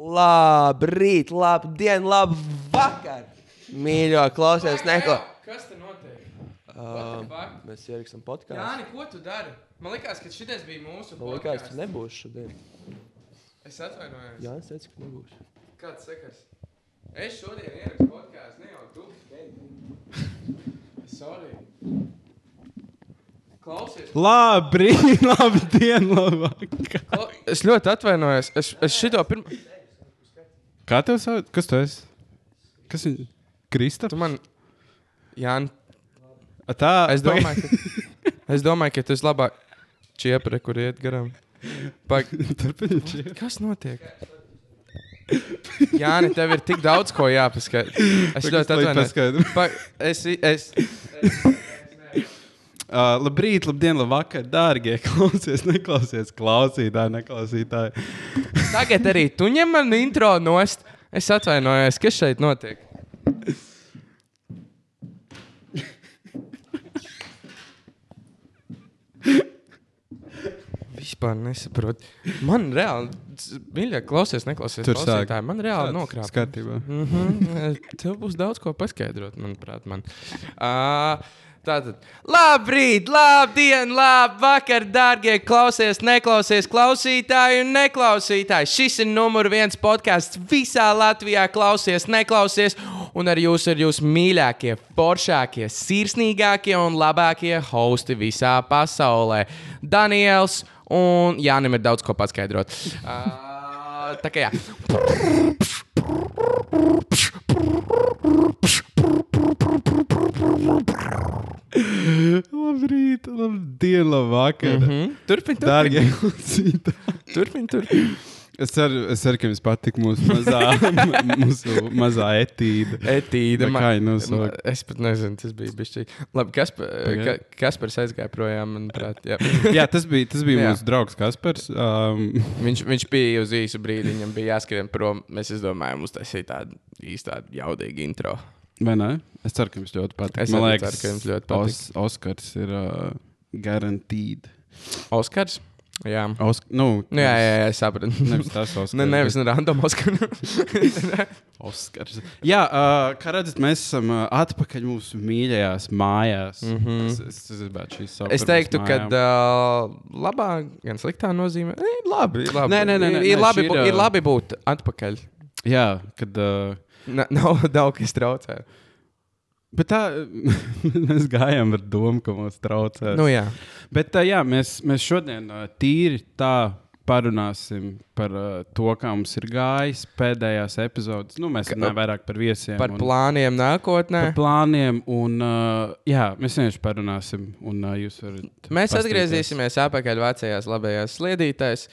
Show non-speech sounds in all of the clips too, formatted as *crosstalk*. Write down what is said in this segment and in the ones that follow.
Labrīt, labdien, labu vakar! Mīļo, klausies, neko. Kas te notiek? Uh, mēs ierakstam podkāstu. Jā, ko tu dari? Man liekas, ka šis bija mūsu Man liekas, tu nebūsi šodien. Es atvainojos. Jā, es teicu, ka nebūsi. Kāds sekas? Es šodien ierakstu podkāstu, ne jau tu. Sorry. Klausies. Labrīt, *laughs* labdien, labvakar. Es ļoti atvainojos. Es, es šito pirmo... Kā tev sauc? Kas tu esi? Kas viņa? Krista? Tu man... Jā, Tā, *laughs* es domāju, ka... Es domāju, ka tas labāk čiepre, kur iet garām. Pag... Kas notiek? Jā, ne, tev ir tik daudz ko jāpaskaidro. Es ļoti atvainojos. Pa, es, es, *laughs* Uh, labrīt, labdien, labvakar, dārgie *laughs* klausies, neklausies, klausītāji, neklausītāji. *laughs* tagad arī tu ņem man intro nost. Es atvainojos, kas šeit notiek. Vispār nesaprotu. Man reāli, mīļāk, klausies, neklausies. Tur sāk. klausītāji, Man reāli nokrāp. Skatībā. Mm -hmm. Tev būs daudz ko paskaidrot, manuprāt. Man. Uh, tātad, labrīt, labdien, labvakar, darbie klausies, neklausies, klausītāji un neklausītāji. Šis ir numur viens podkāsts visā Latvijā. Klausies, neklausies, un ar jūs ir jūsu mīļākie, foršākie, sirsnīgākie un labākie hosti visā pasaulē. Daniels un Jānis ir daudz ko paskaidrot. Uh, *laughs* tā kā jā. Labrīt, labdien, labvakar. Mm -hmm. Turpin, turpin. Dārgie klausītāji. Es ceru, es ceru, ka jums patīk mūsu mazā, *laughs* mūsu mazā etīde. Etīde. Man- kā viņi nosauc? Es pat nezinu, tas bija bijis. Labi, kas, Pagaid. ka, kas par aizgāja projām, manuprāt. Jā. *laughs* Jā, tas bija, tas bija Jā. mūsu draugs Kaspars. Um, *laughs* Viņš, viņš bija uz īsu brīdi, viņam bija jāskrien prom. Mēs domājām, uztaisīt tādu īstu jaudīgu intro. vai ne? Es ceru, ka jums ļoti patīk. Es Man liekas, ceru, ka jums ļoti patīk. Os, Oskars ir uh, garantīd. Oskars? Jā. Osk nu, Nu, jā, jā, jā, es sapratu. Nevis tas Oskars. Ne, nevis ne random Oskars. *laughs* Oskars. Jā, uh, kā redzat, mēs esam uh, atpakaļ mūsu mīļajās mājās. Mm -hmm. Es, es, es, šīs Es teiktu, ka uh, labā, gan sliktā nozīmē. E, labi, labi. Nē, nē, nē, nē, ir, labi, ir, ir labi būt atpakaļ. Jā, kad. Uh, Na, nav *laughs* daudz, kas traucē. Bet tā *laughs* mēs gājām ar domu, ka mums traucē. Nu, jā. Bet uh, jā, mēs, mēs šodien tīri tā parunāsim par uh, to, kā mums ir gājis pēdējās epizodes. Nu, mēs runājam vairāk par viesiem. Par un- plāniem nākotnē. par plāniem. Un, uh, jā, mēs vienkārši parunāsim, un uh, jūs varat. Mēs pastīties. atgriezīsimies atpakaļ vecajās labajās sliedītēs.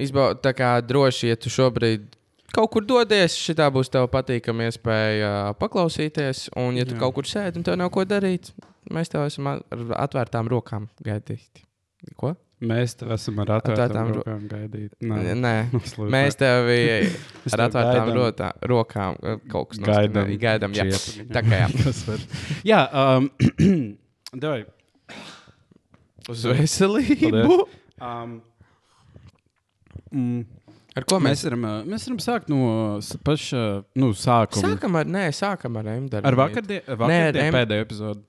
Izbaud, tā kā droši, ja tu šobrīd kaut kur dodies, šī būs tev patīkama iespēja paklausīties. Un, ja tu Jā. Kaut kur sēdi un tev nav ko darīt, mēs tev esam ar atvērtām rokām gaidīt. Ko? Mēs tev esam ar Atvērtām atvērtām ro- rokām gaidīt. Nē, Nē, *laughs* mēs tevi *laughs* Mēs ar tev atvērtām rotā, rokām kaut kas gaidām. nostādīt. Gaidām, jā. Tā kā jā. *laughs* Jā, um, *clears throat* davai. Uz veselību. Paldies. Um, mm, Ar ko mēs, mēs? varam, mēs varam sākt no paša nu, sākuma. Sākam ar, nē, sākam ar Emderu. Ar vakardienu vakardien Em- pēdējo epizodi.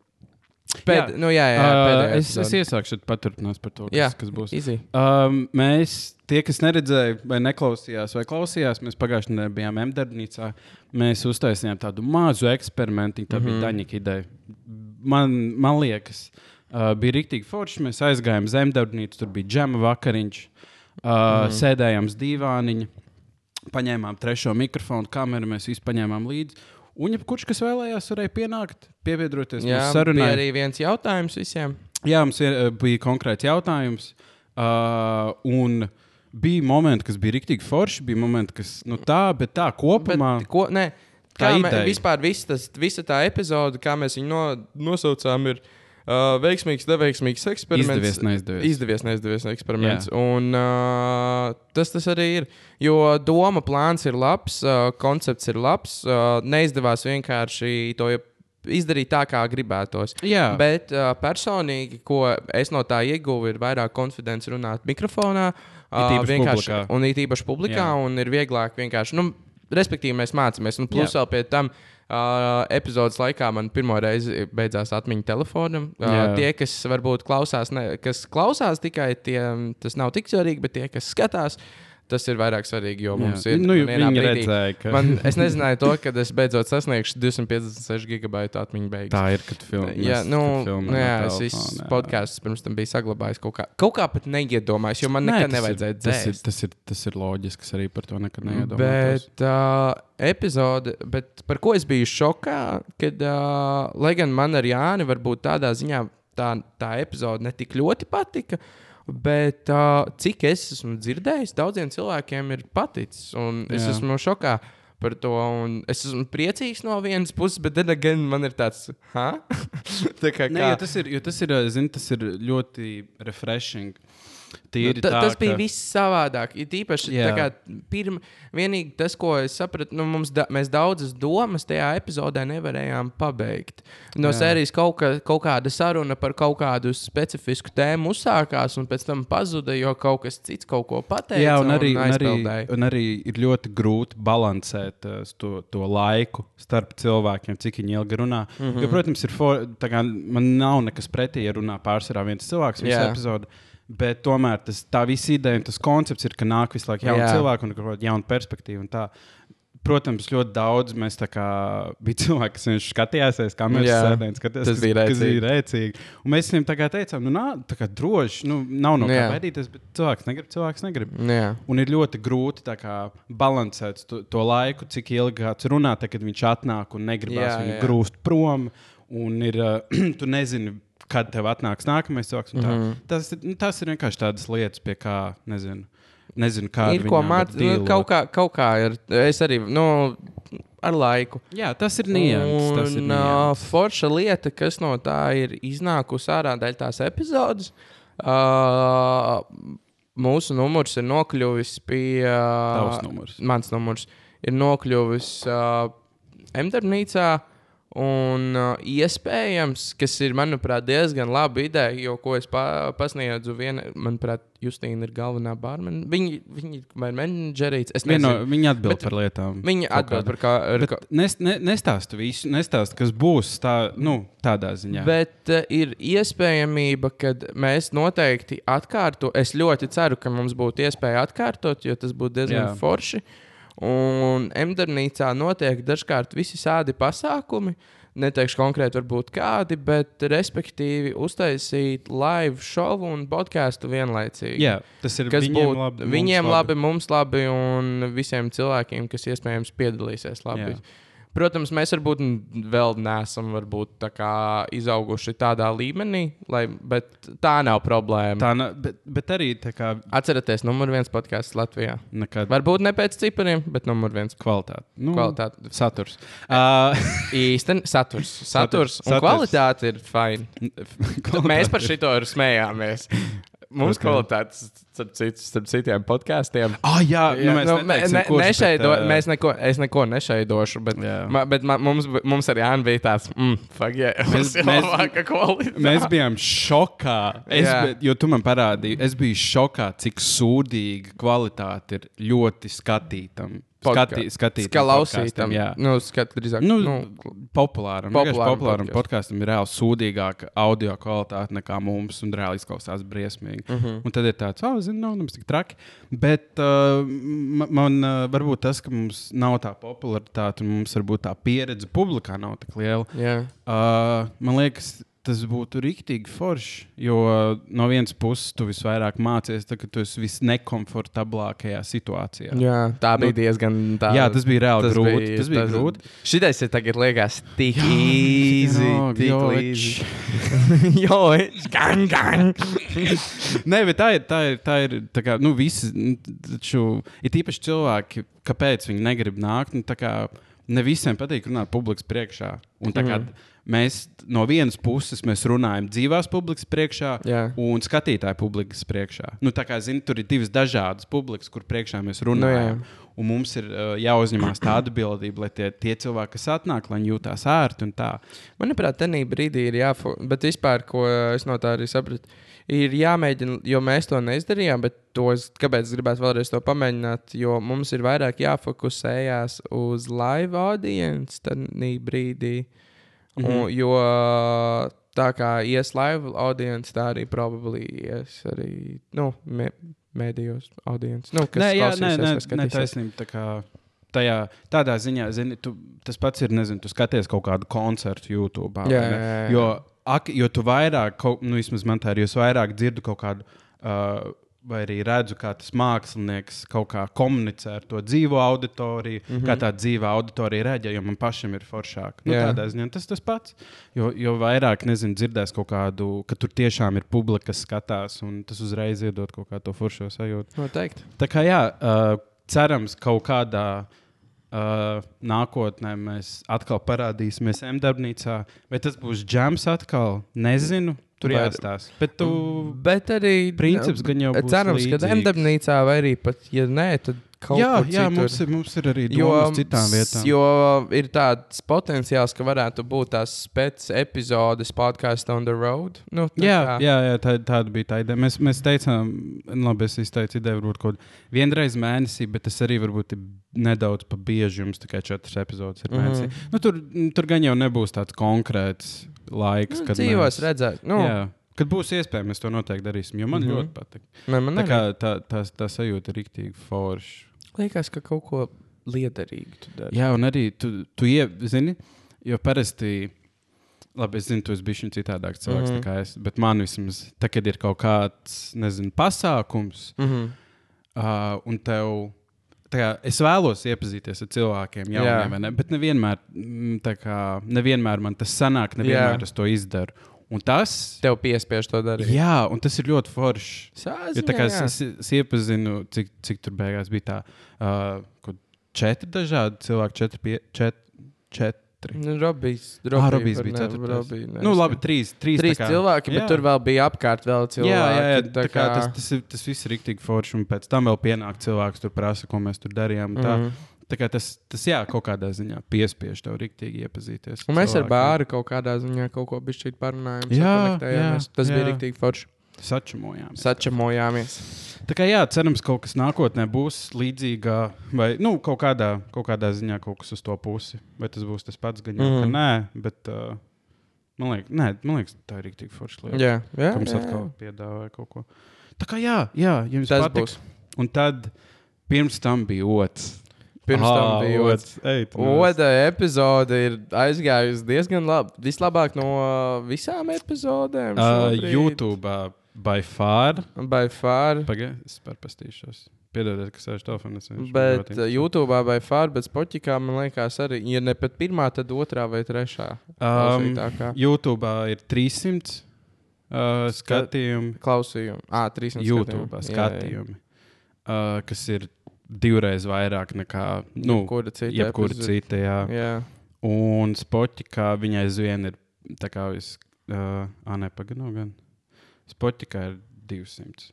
Pēd, Jā. nu, jā, jā, Uh, es, es epizode. iesākšu paturpināt par to, kas, Jā, kas būs. Easy. Um, mēs, tie, kas neredzēja, vai neklausījās, vai klausījās, mēs pagājušajā nedēļā bijām Emdarbnīcā. Mēs uztaisījām tādu mazu eksperimentu, tā Mhm. bija Daņika ideja. Man, man liekas, uh, bija rīktīgi forši. Mēs aizgājām uz Emdarbnīcu, tur bija džema vakariņš, uh, Mhm. sēdējām uz dīvāniņa, paņēmām trešo mikrofonu, kameru, mēs visi paņēmām līdzi. Un, ja kurš kas vēlējās, varēja pienākt, pievienoties mūsu sarunai. arī viens jautājums visiem. Jā, mums ir, bija konkrēts jautājums. Uh, un bija momenti, kas bija rīktīgi forši, bija momenti, kas nu, tā, bet tā kopumā. Bet, ko, nē, Tā kā mē, ideja. vispār viss tas, visa tā epizode, kā mēs viņu no, nosaucām, ir uh, veiksmīgs, neveiksmīgs eksperiments. Izdevies, neizdevies. Izdevies, neizdevies eksperiments. Jā. Un, uh, tas, tas arī ir. Jo doma, plāns ir labs, uh, koncepts ir labs. Uh, neizdevās vienkārši to izdarīt tā, kā gribētos. Jā. Bet uh, personīgi, ko es no tā ieguvu, ir vairāk konfidence runāt mikrofonā. Uh, īpaši vienkārši, publikā. un it īpaši publikā, Jā. un ir vieglāk vienkārši, nu, respektīvi, mēs mācāmies. Un plus Jā. vēl pie tam. Uh, epizodes laikā man pirmo reizi beidzās atmiņa telefonam. Uh, Jā. tie, kas varbūt klausās, ne, kas klausās tikai tie, tas nav tik svarīgi, bet tie, kas skatās, tas ir vairāk svarīgi. Jo mums Jā. ir Nu, vienā viņi redzēja, ka- Man, es nezināju to, ka es beidzot sasniegšu 256 gigabaitu atmiņu beigas. Tā ir, kad filmē. Jā, nu, nu jā, es visu podkāstu pirms tam biju saglabājis kaut kā. Kaut kā pat neiedomājos, jo man nekad nevajadzēja tas ir, dzēst. tas, ir, tas ir loģiski. Arī par to nekad neiedomājos. Bet uh, epizode, bet par ko es biju šokā, kad, uh, lai gan man ar Jāni varbūt tādā ziņā tā, tā epizode netik ļoti patika. Bet uh, cik es esmu dzirdējis, daudziem cilvēkiem ir paticis. Es Jā. esmu šokā par to. un Es esmu priecīgs no vienas puses, bet tad gan man ir tāds, ha? *laughs* tā kā, Nē, kā jo tas ir, jo tas ir, zin, tas ir ļoti refreshing. Tīri Nu, ta, tā, tas bija ka- viss savādāk. Ir īpaši kā pirma, vienīgi tas, ko es sapratu, nu, mums da, mēs daudzas domas tajā epizodē nevarējām pabeigt. No Jā. Sērijas kaut, ka, kaut kāda saruna par kaut kādu specifisku tēmu uzsākās, un pēc tam pazuda, jo kaut kas cits kaut ko pateica. Jā, un arī, un, arī, aizpeldēja. un arī ir ļoti grūti balansēt uh, to, to laiku starp cilvēkiem, cik viņi ilgi runā. Mm Mhm. -hmm. jo, protams, ir for, man nav nekas pretī, ja runā pārsvarā viens cilvēks visu Jā. Bet tomēr tas, tā visa ideja un tas koncepts ir, ka nāk visu laiku jauni Jā. cilvēki un kaut kāda jauna perspektīva. un tā. Protams, ļoti daudz mēs tā kā bija cilvēki, kas vienkārši skatījās, kā mēs Jā. sēdējām, skatījās, Tas bija rēcīgi. bija rēcīgi. Un mēs viņiem tā kā teicām, nu, nā, tā kā droši, nu, nav no kā baidīties, bet cilvēks negrib, cilvēks negrib. Jā. Un ir ļoti grūti tā kā, balansēt to, to laiku, cik ilgi kāds runā, tad, kad viņš atnāk un negribas Jā, viņu jā. grūst prom. Un ir, uh, *clears throat* tu nezini, kad tev atnāks nākamais cilvēks. tā. Mhm. Tas, nu, tas ir vienkārši tādas lietas, pie kā nezinu. Nezinu, kā Ir ko mācīt. Nu, kaut, kā, kaut kā ir. Es arī, nu, ar laiku. Jā, tas ir nianses. Tas ir uh, forša lieta, kas no tā ir iznākusi ārā daļa tās epizodes. Uh, mūsu numurs ir nokļuvis pie. Tavs Uh, numurs. mans numurs ir nokļuvis uh, M-darbnīcā. Un uh, iespējams, kas ir, manuprāt, diezgan laba ideja, jo, ko es pa, pasniedzu, viena, manuprāt, Justīna ir galvenā viņi vai menedžerīts. Es Vieno, nezinu. viņi atbild Bet par lietām. Viņi kaut atbild kādā. par kā. ar kā- nes, ne, nestāstu visu, nestāstu, kas būs tā, nu, tādā ziņā. Bet uh, ir iespējamība, ka mēs noteikti atkārtosim. Es ļoti ceru, ka mums būtu iespēja atkārtot, jo tas būtu diezgan Jā. Forši. Un Emdarbnīcā notiek dažkārt visi sādi pasākumi. Neteikšu konkrēti, varbūt kādi, bet respektīvi uztaisīt live šovu un podkāstu vienlaicīgi. Jā, tas ir Kas viņiem būtu labi. viņiem labi, mums labi un visiem cilvēkiem, kas iespējams piedalīsies. Labi. Jā. Protams, mēs varbūt vēl neesam varbūt, tā izauguši tādā līmenī, lai, bet tā nav problēma. Tā. Tā, na- bet, bet arī tā kā Atcerieties, numur viens podkāsts Latvijā. nekad Varbūt ne pēc cipariem, bet numur viens kvalitāte. Nu, kvalitāte. Saturs. Uh, Īstenībā saturs. Saturs. Un Saturs. kvalitāte ir fine. *laughs* Mēs par šito smējāmies. Mums Ok. okay. kvalitāte, starp, citu, starp citiem podkāstiem, Ah, jā, nu, mēs nu, neteiksim, ne, kurš, nešeido, bet, uh, mēs neko, es neko nešeidošu, bet, Jā. ma, bet ma, mums, mums arī Jānis bija tāds, mm, fuck, yeah, Mēs- mēs-. Mēs bijām šokā. Es, Jā. be- jo tu man parādīji, es biju šokā, cik sūdīga kvalitāte ir ļoti skatītam. Skatī, skatītam Klausītam, podkastam, jā. nu, skat, drīzāk, Nu, nu, populāram, populāram populāram, populāram podkastam ir reāli sūdīgāka audio kvalitāte nekā mums, un reāli izklausās briesmīgi. Uh Mhm. -huh. Un tad ir tāds, ah, oh, zinu, nav nemaz tik traki. Bet uh, ma- man uh, varbūt tas, ka mums nav tā popularitāte, un mums varbūt tā pieredze publikā nav tik liela. jā. Uh, man liekas, tas būtu rīktīgi forši. Jo uh, no vienas puses tu visvairāk mācies, tad, kad tu esi visnekomfortablākajā situācijā. jā, tā bija Nu, diezgan tā. Jā, tas bija reāli tas grūti. bija- tas bija tas- grūti. Šitais ir tagad liekas tik Tik *laughs* jo, gang, gang. Nē, bet tā ir. Tā ir, tā ir tā kā, nu, visi, nu, taču, ir īpaši cilvēki, kāpēc viņi negrib nākt. Nu, tā kā, ne visiem patīk runāt publikas priekšā. Un, tā kā, Mhm. Mēs no vienas puses mēs runājam dzīvās publikas priekšā, Jā. un skatītāju publikas priekšā. Nu, tā kā zini, tur ir divas dažādas publikas, kur priekšā mēs runājam. Nu, jā. un mums ir uh, jāuzņemās tā atbildība, lai tie, tie cilvēki, kas atnāk, lai jūtās ērti un tā. Manuprāt, tenī brīdī ir jāfo... Bet vispār, ko es no tā arī sapratu, ir jāmēģina, jo mēs to neizdarījām, bet to es, kāpēc es gribētu vēlreiz to pamēģināt, jo mums ir vairāk jāfokusējās uz live audience tajā brīdī. Mm -hmm. un, jo tā kā ies live audience, tā arī probably ies arī nu, mē, mēdījos audience. Nu, kas Nē, jā, nē, nē, nē taisnība. Tā kā tajā, tādā ziņā, zini, tu, tas pats ir, nezinu, tu skaties kaut kādu koncertu YouTube. Jā, jā, jā. Jo, ak, jo tu vairāk, kaut, nu, vismaz man tā ir, jo vairāk dzirdu kaut kādu. Uh, Vai arī redzu, kā tas mākslinieks kaut kā komunicē ar to dzīvo auditoriju, mm -hmm. kā tā dzīva auditorija reaģē, jo man pašam ir foršāk. Nu, Jā. tādā ziņā tas tas pats. Jo, jo vairāk, nezinu, dzirdēs kaut kādu, ka tur tiešām ir publika, kas skatās, un tas uzreiz iedod kaut kādu to foršo sajūtu. Noteikti. Tā kā jā, uh, cerams, kaut kādā uh, nākotnē mēs atkal parādīsimies M-darbnīcā. Vai tas būs džēms atkal? Nezinu. Tur jāstāsta. Bet tu. Bet arī Princips gan jau cerams, ka līdzīgs. Demdabnīcā vai arī pat, ja nē, tad kaut Jā, kur jā citur. mums, ir, mums ir arī Jo, domas citām vietām. jo ir tāds potenciāls, ka varētu būt tās pēc epizodes podkāstu on the road. Nu, tā Jā, kā- jā, jā tā, tāda bija tā ideja. Mēs, mēs teicām, labi, es izteicu ideju, varbūt kaut vienreiz mēnesī, bet tas arī varbūt ir nedaudz pa bieži. Jums tikai četras epizodes ir mēnesī. Mhm. Nu, tur, tur gan jau nebūs tāds konkrēts laiks, Nu, kad dzīvos mēs, redzēt. Nu, Jā, kad būs iespējams, mēs to noteikti darīsim. Jo man mm. -hmm. ļoti patīk. man Tā kā tā, tā, tā sajūta ir rīktīgi forša. Liekas, ka kaut ko liederīgu dari. Jā, un arī tu, tu ie, zini, jo parasti. Labi, es zinu, tu esi bijis citādāks cilvēks mm. -hmm. nekā es. Bet man vismaz, tā, kad ir kaut kāds, nezinu, pasākums, Mm -hmm. uh, un tev. Kā, es vēlos iepazīties ar cilvēkiem, jau tādā, bet nevienmēr, mm, tā kā, nevienmēr man tas sanāk, nevienmēr Jā. es to izdaru. Un tas, Tev piespiež to darīt. jā, un tas ir ļoti forši. Sāziņā, Jo tā kā es, es, es iepazinu, cik, cik tur beigās bija tā, uh, četri dažādi cilvēki, četri, pie, čet, četri. Nu, Robijs, Ah, Robijs Robijs var bija. Robij, ne, Nu, labi, trīs, trīs, Trīs kā- cilvēki, bet jā. tur vēl bija apkārt vēl cilvēki. Jā, jā, jā tā tā kā tas, tas, ir, tas viss ir rīktīgi forši. Un pēc tam vēl pienāk cilvēks, tur prasa, ko mēs tur darījām. Tā, Mhm. Tas, tas, jā, kaut kādā ziņā piespiež tev rīktīgi iepazīties. Un mēs ar cilvēkiem. bāru kaut kādā ziņā kaut ko bišķīt parunājām. Jā, jā, Tas bija jā. rīktīgi forši. sačamojām. Sačamojāmies. Tā kā jā, cerams, kaut kas nākotnē būs līdzīga, vai nu, kaut, kādā, kaut kādā ziņā kaut kas uz to pusi. Vai tas būs tas pats, gan jau mm. Mhm. nē, bet uh, man, liekas, nē, man liekas, tā ir rīktīgi forša lieta. Jā, jā, Ka mums jā, atkal piedāvāja kaut ko. Tā kā jā, jā jums Tas patīk. būs. Un tad pirms tam bija otrs. Pirms tam bija otrs. Otra epizode ir aizgājusi diezgan labi. Vislabāk no uh, visām epizodēm. Uh. YouTube uh, by far. By far. Pagaid, es pārpastīšos. Piedodiet, ka sēž telefonā. Bet YouTube by far, bet Spotify man liekas arī, ja ne pat pirmā, tad otrā vai trešā. Um. YouTube ir 300 uh, skatījumi. Klausījumi. Ah, 300 YouTube skatījumi. Jā, jā. uh, kas ir divreiz vairāk nekā nu, Jebkura cita jebkura cita. Jā. Jā. Un Spotify viņai aizvien ir tā kā vis, uh, ah, nepagaidām, gan. Spotify ir 200.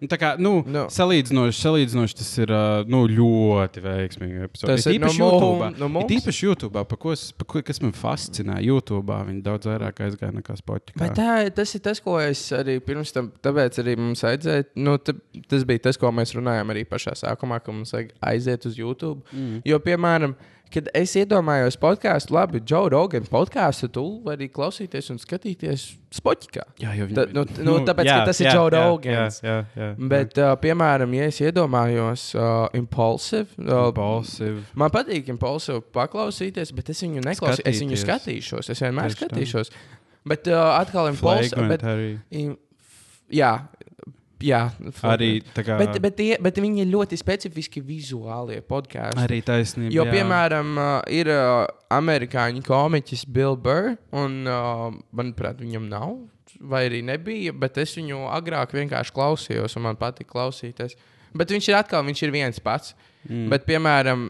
Nu, tā kā, nu, Nu. salīdzinoši, salīdzinoši tas ir uh, nu, ļoti veiksmīgi. epizode. Tas ir no īpaši mums- YouTube'ā. no mums? It Īpaši YouTube, pa ko, pa ko, kas man fascinē, YouTube viņi daudz vairāk aizgāja nekā Spotify. Bet tā, tas ir tas, ko es arī pirms tam, tāpēc arī mums vajadzēja. Nu, ta, tas bija tas, ko mēs runājām arī pašā sākumā, ka mums vajag aiziet uz YouTube. Mm. Jo, piemēram, kad es iedomājos podkāstu, labi, Joe Rogan podkāstu, tu vari klausīties un skatīties Spotify. Jā, jau Ta- nu, nu, tāpēc, ka tas ir Joe Rogans. Jā, jā, jā. Bet, uh, piemēram, ja es iedomājos uh, Impulsive, uh, Impulsive. man patīk Impulsive paklausīties, bet es viņu neklausīšu. Es viņu skatīšos, es vienmēr Tieši tā. skatīšos. Bet uh, atkal Impulsive. Jā, jā Arī tā kā. Bet, bet, tie, bet viņi ir ļoti specifiski vizuālie podkāsti. Arī taisnība. Jo, jā. piemēram, uh, ir uh, amerikāņu komiķis Bill Burr, un, uh, manuprāt, viņam nav, vai arī nebija, bet es viņu agrāk vienkārši klausījos, un man patīk klausīties. Bet viņš ir atkal, viņš ir viens pats. Mm. Bet, piemēram,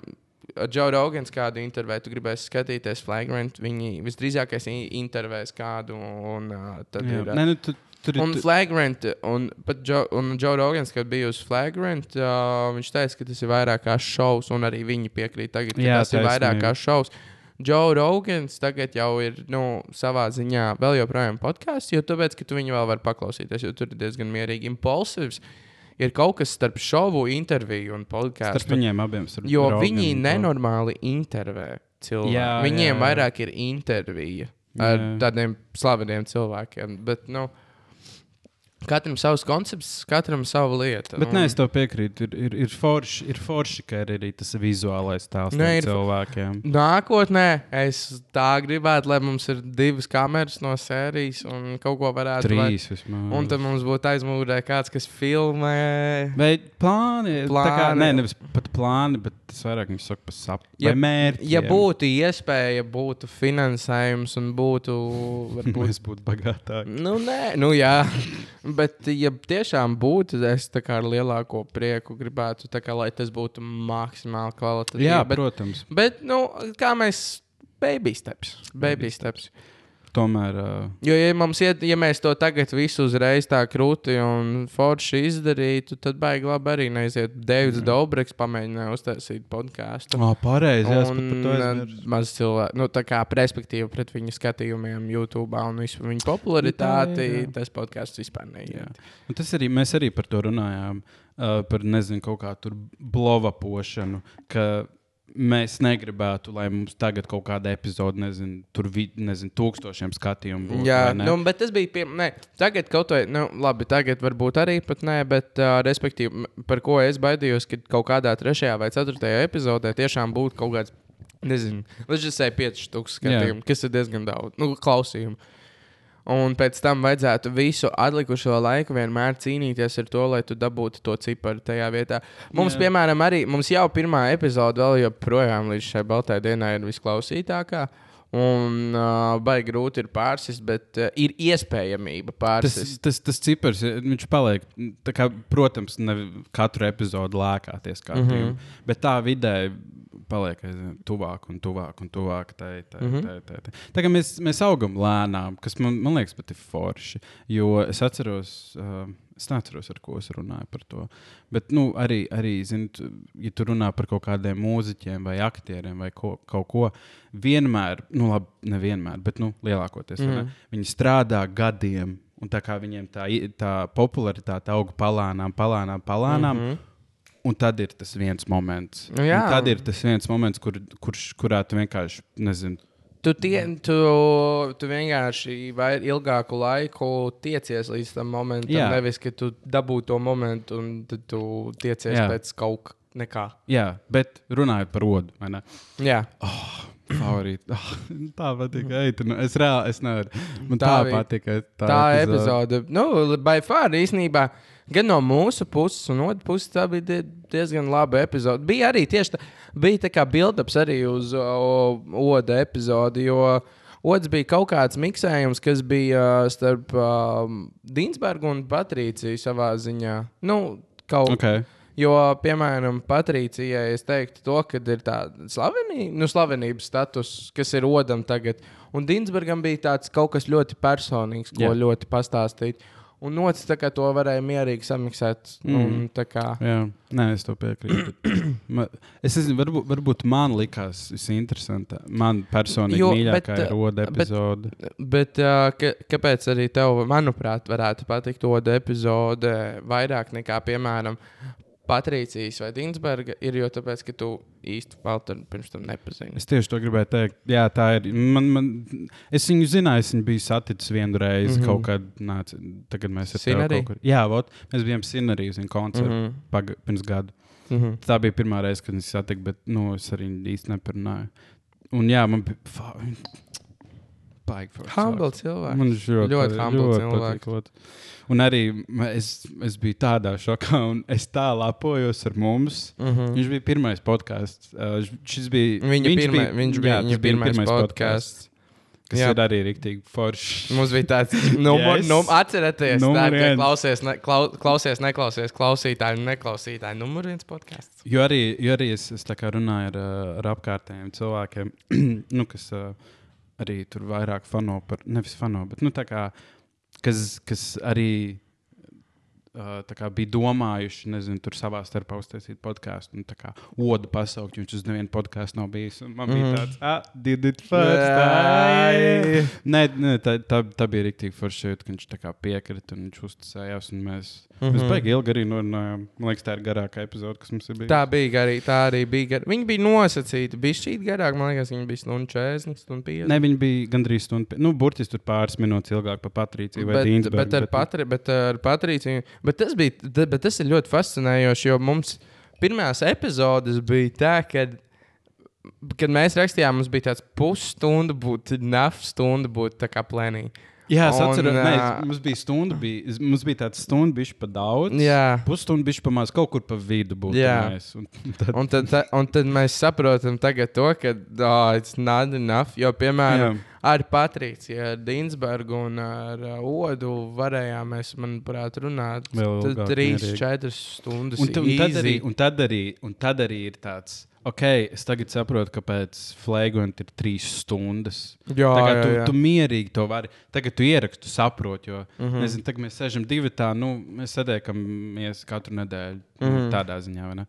Džo Rogans kādu interviju, tu gribēsi skatīties, flagrant, viņi visdrīzākais intervēs kādu, un uh, tad Jā. ir. uh, Nē, nu, tu, tur Un ir. tu- flagrant, un pat Joe, un Joe Rogans, kad bija uz flagrant, uh, viņš teica, ka tas ir vairāk kā šovs, un arī viņi piekrīt tagad, ka Jā, tas ir vairāk taisnība. kā šovs. Joe Rogans tagad jau ir nu, savā ziņā vēl joprojām podkāsts, jo tāpēc, ka tu viņu vēl vari paklausīties, jo tur ir diezgan mierīgi impulsīvs. Ir kaut kas starp šovu, interviju un Starp podkāstu. viņiem abiem. starp Jo viņi nenormāli intervē cilvēku. Jā, Viņiem jā, jā. vairāk ir intervija ar Jā. tādiem slaveniem cilvēkiem. Bet, nu, katram savs koncepts, katram sava lieta. Bet un- nē, es tev piekrītu. Ir, ir, ir, forši, ir forši, ka ir arī tas vizuālais tēls Nē, ir cilvēkiem. Nākotnē es tā gribētu, lai mums ir divas kameras no sērijas un kaut ko varētu Trīs vismaz. Un tad mums būtu aizmugurē kāds, kas filmē. Vai plāni? Plāni. Tā kā, nē, nevis pat plāni, bet es vairāk viņu saku par sapni. Ja- Ja, mērķi. Ja būtu iespēja, būtu finansējums un būtu. Varbūt, *laughs* Mēs būtu bagātāki. nu, nē, nu jā. Bet, ja tiešām būtu, es ar lielāko prieku gribētu, kā, lai tas būtu maksimāli kvalitatīvi. Jā, bet, protams. bet, nu, kā mēs. Baby steps. Baby steps. Tomēr. Uh, Jo, ja, iet, ja mēs to tagad visu uzreiz tā krūti un forši izdarītu, tad baigi labi arī neiziet. Deivs Dobreks pamēģināja uztaisīt podkāstu. oh, pareizi. Jā, es pat Un par to aizmirsu. maz cilvēku, nu, tā kā perspektīva pret viņu skatījumiem, YouTube un visu viņu popularitāti, Nu, tā, jā, jā. tas podkāsts vispār neiet. Un tas arī mēs arī par to runājām. Uh, par nezinu, kaut kādu blovapošanu. Ka mēs negribētu, lai mums tagad kaut kāda epizode, nezinu, tur nezinu, tūkstošiem skatījumu būtu. Jā, nu, bet tas bija pirms. Tagad kaut vai, nu, labi, tagad varbūt arī pat nē, bet, uh, respektīvi, par ko es baidījos, ka kaut kādā trešajā vai ceturtajā epizodē tiešām būtu kaut kāds, nezinu, šai 5000 skatījumu, kas ir diezgan daudz, nu, klausījumu. Un pēc tam vajadzētu visu atlikušo laiku vienmēr cīnīties ar to, lai tu dabūtu to ciparu tajā vietā. Mums, Jā. Piemēram, arī mums jau pirmā epizode vēl joprojām līdz šai baltai dienai ir visklausītākā. Un uh, baigi grūti ir pārsist, bet uh, ir iespējamība Tas, pārsist. tas, tas cipars, viņš paliek. Kā, protams, ne katru epizodu lēkāties kā mm. -hmm. bet tā vidē paliek aizvien tuvāk un tuvāk un tuvāk. Tai, tai, mm. -hmm. tai, tai, tai. Tā kā mēs, mēs augam lēnām, kas man, man liekas pat ir forši. Jo es atceros, uh, es neatceros, ar ko es runāju par to. Bet nu, arī, arī zin, tu, ja tu runā par kaut kādiem mūziķiem vai aktieriem vai ko, kaut ko, vienmēr, nu labi, nevienmēr, bet nu, lielākoties mm. -hmm. viņi strādā gadiem. Un tā kā viņiem tā, tā popularitāte aug palānām, palānām, palānām, mm. -hmm. un tad ir tas viens moments. Nu jā. Un tad ir tas viens moments, kur, kurš, kurā tu vienkārši nezini. Tu, tie, tu, tu vienkārši vai ilgāku laiku tiecies līdz tam momentam. Jā. Nevis, ka tu dabū to momentu un tad tu tiecies Jā. Pēc kaut kā. Nekā. Jā, bet runājot par rodu, vai ne? Jā, Favorīt. Oh, *laughs* tā patīk. Nu, es reāli es nevaru. Man tā, Tā patīk. Tā, tā epizode. Nu, by far īstenībā. Gan no mūsu puses, un otras puses, tā bija die- diezgan laba epizode. Bija arī tieši tā, bija tā kā build-ups arī uz o, Oda epizodi, Ods bija kaut kāds miksējums, kas bija uh, starp um, Dīnsbergu un Patrīciju savā ziņā. Nu, kaut Okay. Jo, piemēram, Patricijai es teiktu, to, ka ir tāda slavenība, nu, slavenības status, kas ir odam tagad. Un Dinsburgam bija tāds kaut kas ļoti personīgs, ko yeah. ļoti pastāstīt. Un kā to varēja mierīgi samiksēt. Mm. Un, kā, Jā, nē, es tev piekrītu. *clears throat* Man, es nezinu, varbūt, varbūt man likās visinteresantāk. Man personīgi Jo, mīļākā bet, ir bet- epizode. bet uh, ka, kāpēc arī tev, manuprāt, varētu patikt oda epizode vairāk nekā, piemēram, Patricijas vai Dinsberga, ir jo tāpēc, ka tu īsti tur pirms tam nepazini. Es tieši to gribēju teikt. Jā, tā ir. Man, man, es viņu zināju, es viņu biju saticis vienu reizi. Mm. -hmm. kaut kad, nāc, tagad mēs Sinarī? kaut kur. Jā, vot, mēs bijām Sinarī uz viņa koncertu mm. -hmm. paga, pirms gada. Mm -hmm. Tā bija pirmā reize, kad viņš satika, bet nu, es arī viņu īsti neparunāju. Un jā, man bija. Baigi forši Humble cilvēks. Man viņš ļoti, Ļoti humble ļoti cilvēks. patīk, ļoti. Un arī es, es biju tādā šokā, un es tā lepojos ar mums. Mm -hmm. Viņš bija pirmais podkāsts. Uh, šis bija Viņa viņš pirmā, bija- viņš jā, bija tas viņa pirmais podkāsts. Kas Jā. ir arī rīktīgi foršs. Mums bija tāds, numur, Yes. num, atcerieties, tā, ka klausies, ne, klau, klausies, neklausies, klausītāji, un neklausītāji. Numur viens podkāsts. Jo arī, jo arī es, es tā kā runāju ar, uh, ar apkārtējiem cilvēkiem, *clears throat* nu, kas uh, arī tur vairāk fano par, nevis fano, bet nu, tā kā, kas, kas arī kā bija domājuši, nezinu, tur savā starpā uztaisīt podkāstu un tā kā odu pasaukt, jo viņš uz nevienu podkāstu nav bijis. Man bija tāds, ah, did it first time. Nē, nē tā, tā, tā bija rīktīgi forši, ka viņš tā kā piekrita un viņš uzticējās. Un mēs, mm -hmm. mēs baigi ilgi arī norunājām. Man liekas, tā ir garākā epizode, kas mums ir bijusi. Tā bija arī. Tā arī bija gar... Viņi bija nosacīti. Bija šī garāka, man liekas, viņi bija stundu 40, stundu 50. Ne, viņi bija gandrīz stundu, pi- nu, burtiski tur pāris minūtes ilgāk par Patrīciju vai bet, Dīnsbergu. bet, ar patri, bet ar Patrīciju. Bet tas, bija, bet tas ir ļoti fascinējoši, jo mums pirmās epizodes bija tā, ka. Kad mēs rakstījām, mums bija tāds pusstunda, būtu nafta stunda, būtu tā kā plēnī. Jā, es atceros, ka mums bija stunda, bija, mums bija tāds stunda, bija pa daudz. Jā. Pusstunda bija pa maz, kaut kur pa vidu būtu. Jā. Mēs, un *laughs* tad, Un tad, ta- un tad mēs saprotam tagad to, ka oh, it's not enough. Jo, piemēram, Jā. ar Patrīciju, ar Dīnsbergu un ar Odu varējām mēs, manuprāt, runāt Vēl tad ilgāk, trīs, mierīgi. četras stundas. un, tu- un, tad arī, un, tad arī, un tad arī ir tāds. Ok, es tagad saprotu, kāpēc flagrant ir trīs stundas. Jā, Tagad jā, tu, jā. tu mierīgi to vari. Tagad tu ieraksti, tu saproti. Jo, mm. -hmm. nezinu, tagad mēs sēžam divi tā, nu, mēs sēdēkamies katru nedēļu. Mm. -hmm. Tādā ziņā, vai ne?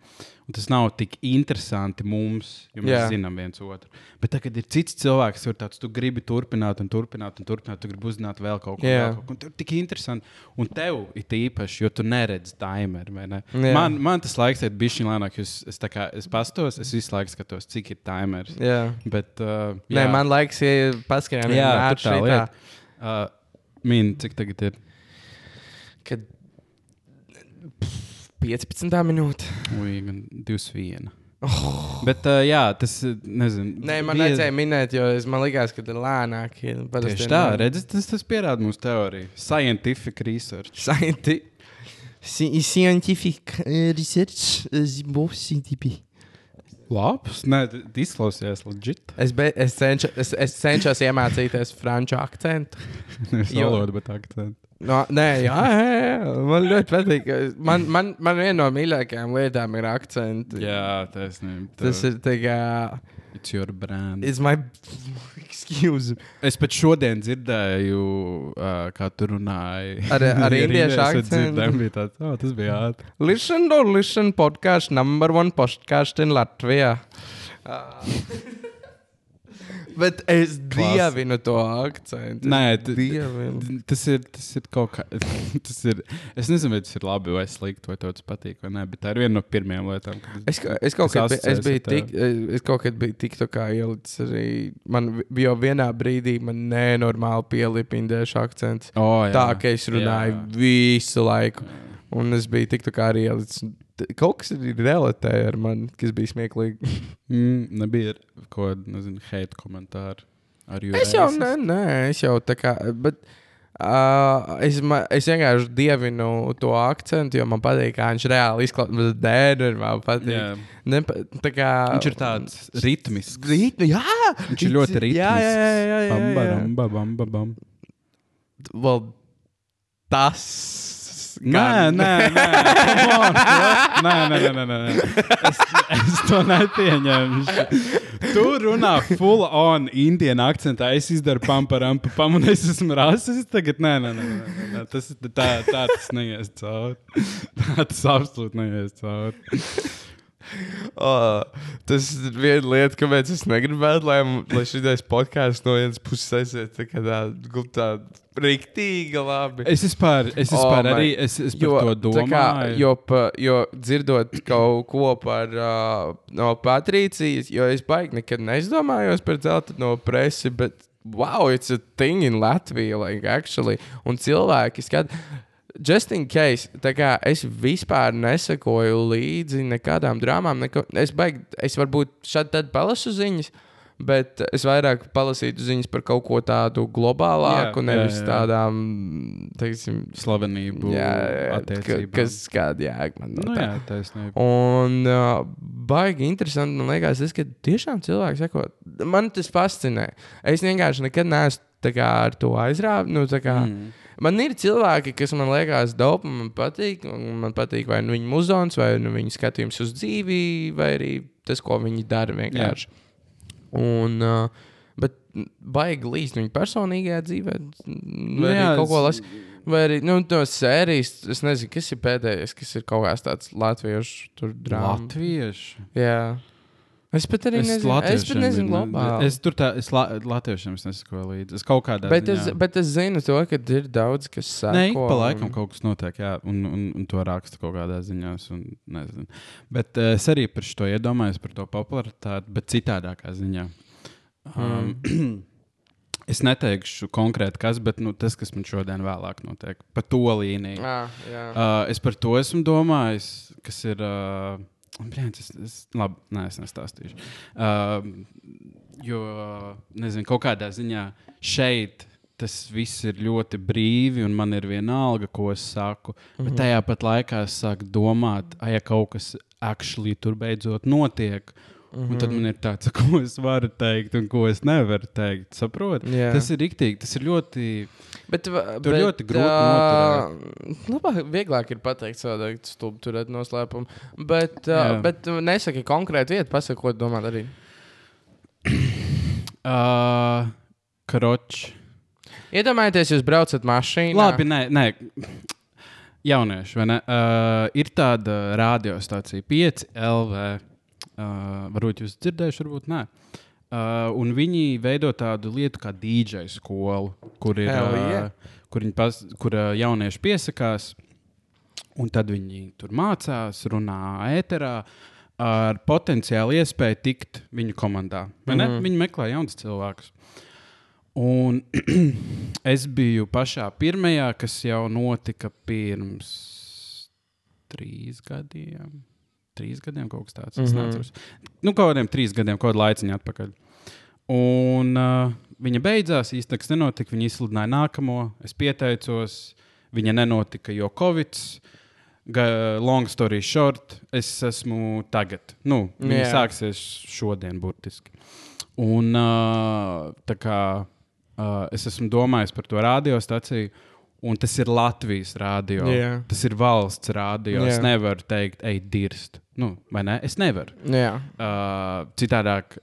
Un tas nav tik interesanti mums, jo mēs jā. zinām viens otru. Bet tagad ir cits cilvēks, ir tāds, tu gribi turpināt, un turpināt, un turpināt. Tu gribi uzzināt vēl kaut ko Jā. tādu. Un tur ir tik interesanti. Un tev ir īpaši, jo tu neredzi timeru. ne? Jā. Man, man tas laiks ir bijis lēnāk, jo es, es, kā, es pastos, es visu laiku skatos, cik ir timers. Jā. Bet, uh, Nē, man liekas, ja paskatām, Jā, tur tā lieta. Uh, Min, cik tagad ir? Kad 15 minūte. Ui, gan 21. Oh. Bet, uh, jā, tas ir. Nezinu, Nē, man vie- vajadzēja minēt, jo es, man liekas, ka ir lēnāk. Tieši ir tā, redziet, tas, tas pierāda mūsu teoriju. Scientific research. Scienti Sci- Scientific uh, research is both scientific. Labs. Nē, izklausījās legit. Es, be, es, cenša, es, es cenšos iemācīties franču akcentu. *laughs* Nevis Jo. valoda, bet akcentu. No, nē, jā, jā, jā, man ļoti patīk. Man, man, man viena no mīļākajām lietām ir akcents. Jā, taisnība. Tas ir tā kā. It's your brand. It's my. *laughs* Excuse me. Es pat šodien dzirdēju, uh, kā tu runāji. Ar- ar *laughs* indiešu akcentu. tāds, oh, tas bija ātri. Listen to listen podcast, number one podcast in Latvijā. *laughs* Bet es dievinu to akcentu. Nē. Tas ir, tas ir kaut kā. *laughs* Tas ir, es nezinu, vai tas ir labi vai slikti, vai tev tas patīk vai nē, bet tā ir viena no pirmajām lietām. Es, ka- es kaut kad, es biju tik, es kaut kad biju tik tā kā ielicis arī. Man jau vienā brīdī man nenormāli pielika indiešu akcents. Oh, jā. Tā kā es runāju Jā. visu laiku. Un es biju tik tā kā arī. T- Kaut kas arī relatēja ar mani, kas bija smieklīgi. *laughs* Mm, nebija kaut kāda, nezinu, hate komentāru. Es jau, nē, nē, es jau tā kā. Bet, Uh, es, ma, es vienkārši dievinu to akcentu, jo man patīk, kā viņš reāli izklausās. Dēļ, man patīk. Jā. Ne, tā kā, Viņš ir tāds ritmisks. Rīt, jā, Viņš ir ļoti ritmisks. Jā, jā, jā. jā, jā, jā. bamba, bamba, bamba. Well, tas. Nē, nē, nē, on, nē, nē, nē, nē, nē. Es, es to nepieņemšu. Tu runā full on indiāņu akcentā. Es izdaru pamparam, pam, un es esmu rasists. Tagad, nē, nē, nē, nē, nē. Tas, tā, tā tas neies cauri. *laughs* Tā tas absolūti neies cauri. *laughs* Oh, tas ir viena lieta, kāpēc es negribētu, lai, lai šis podkāsts no vienas puses aiziet tā kā tāda tā rīktīga, labi. Es vispār, es vispār Oh, arī es, es par to tā kā, domāju. jo, pa, jo dzirdot kaut ko par uh, no Patrīcijas, jo es baigi nekad neizdomājos par zelta no presi, bet wow, it's a thing in Latvija, like actually. Un cilvēki skatās. Just in case, tā kā es vispār nesakoju līdzi nekādām drāmām, neko, es, baigi, es varbūt šādi tad palasu ziņas, bet es vairāk palasītu ziņas par kaut ko tādu globālāku, Jā, jā, nevis jā. tādām, teiksim, Slavenību, Jā, jā, kas kāda jēga man no Nu, tā. jā, taisnība. Un uh, baigi interesanti, man liekas, tas, ka tiešām cilvēki sako, man tas fascinē. Es vienkārši nekad neesmu tā kā ar to aizrāvis. Nu, tā kā, mm. Man ir cilvēki, kas man liekas, daudz, man patīk. Man patīk vai nu viņu muzons, vai nu viņu skatījums uz dzīvi, vai arī tas, ko viņi dara vienkārši. Un, uh, bet baigi līdzi viņa personīgajā dzīvē. Nu Vai jā, kaut ko lasīt. Vai arī nu, no sērijas, es nezinu, kas ir pēdējais, kas ir kaut kāds tāds latviešu drāmas. Latviešu. Jā. Es pat arī Es, nezinu, es pat nezinu globāli. es tur tā, es la, latviešiem es nesakoju līdzi. Es kaut kādā bet, es, ziņā- bet es zinu to, ka ir daudz, kas saka, Nē, pa laikam kaut kas notiek, jā, un, un, un to raksta kaut kādā ziņā. Bet uh, es arī par šo iedomājos, par to popularitāti, bet citādākā ziņā. Um, *clears throat* es neteikšu konkrēti, kas, bet nu, tas, kas man šodien vēlāk notiek, pa to līniju. Ah, jā. Uh, es par to esmu domājis, kas ir. Uh, Brīnums, es, es, labi, nē, es nestāstīšu. Uh, jo, nezinu, kaut kādā ziņā šeit tas viss ir ļoti brīvi, un man ir viena alga, ko es saku. Mm -hmm. Bet tajā pat laikā es sāku domāt, ja kaut kas actually tur beidzot notiek. Mm -hmm. Un tad man ir tāds, *laughs* ko es varu teikt, un ko es nevaru teikt. Saprotiet? Jā. Tas ir rīktīgi, tas ir ļoti. Bet, Tur bet, ļoti grūti ā, Labāk, vieglāk ir pateikt, savādāk stulbi turēt noslēpumu. Bet, uh, Jā. bet uh, nesaki konkrēti vietu, pasaki, ko domā arī. Uh, Kroč. Iedomājieties, jūs braucat mašīnā. Labi, nē, nē. Jaunieši, vai ne? Uh, ir tāda radiostacija, 5 LV. Uh, varbūt jūs dzirdējuši, varbūt nē. Uh, un viņi veido tādu lietu kā DJ skolu, kur ir Hell yeah. uh, kur, pas, kur uh, jaunieši piesakās. Un tad viņi tur mācās, runā ēterā ar potenciālu iespēju tikt viņu komandā. Mm. -hmm. Viņi meklē jaunus cilvēkus. Un *clears throat* es biju pašā pirmajā, kas jau notika pirms trīs gadiem. Trīs gadiem kaut kas tāds. Mm. -hmm. Neatceros. Nu, kaut kādiem trīs gadiem, kaut kādu laiciņu atpakaļ. Un uh, viņa beidzās, īstenībā tas nenotika. Viņa izsludināja nākamo, es pieteicos. Viņa nenotika, jo Covid. Long story short, es esmu tagad. Nu, viņa Jā. sāksies šodien, burtiski. Un uh, tā kā uh, es esmu domājis par to radiostaciju, un tas ir Latvijas radio. Jā. Tas ir valsts radio. Es Jā. nevaru teikt, ej, dirst. Nu, vai ne? Es nevaru. Jā. Uh, citādāk,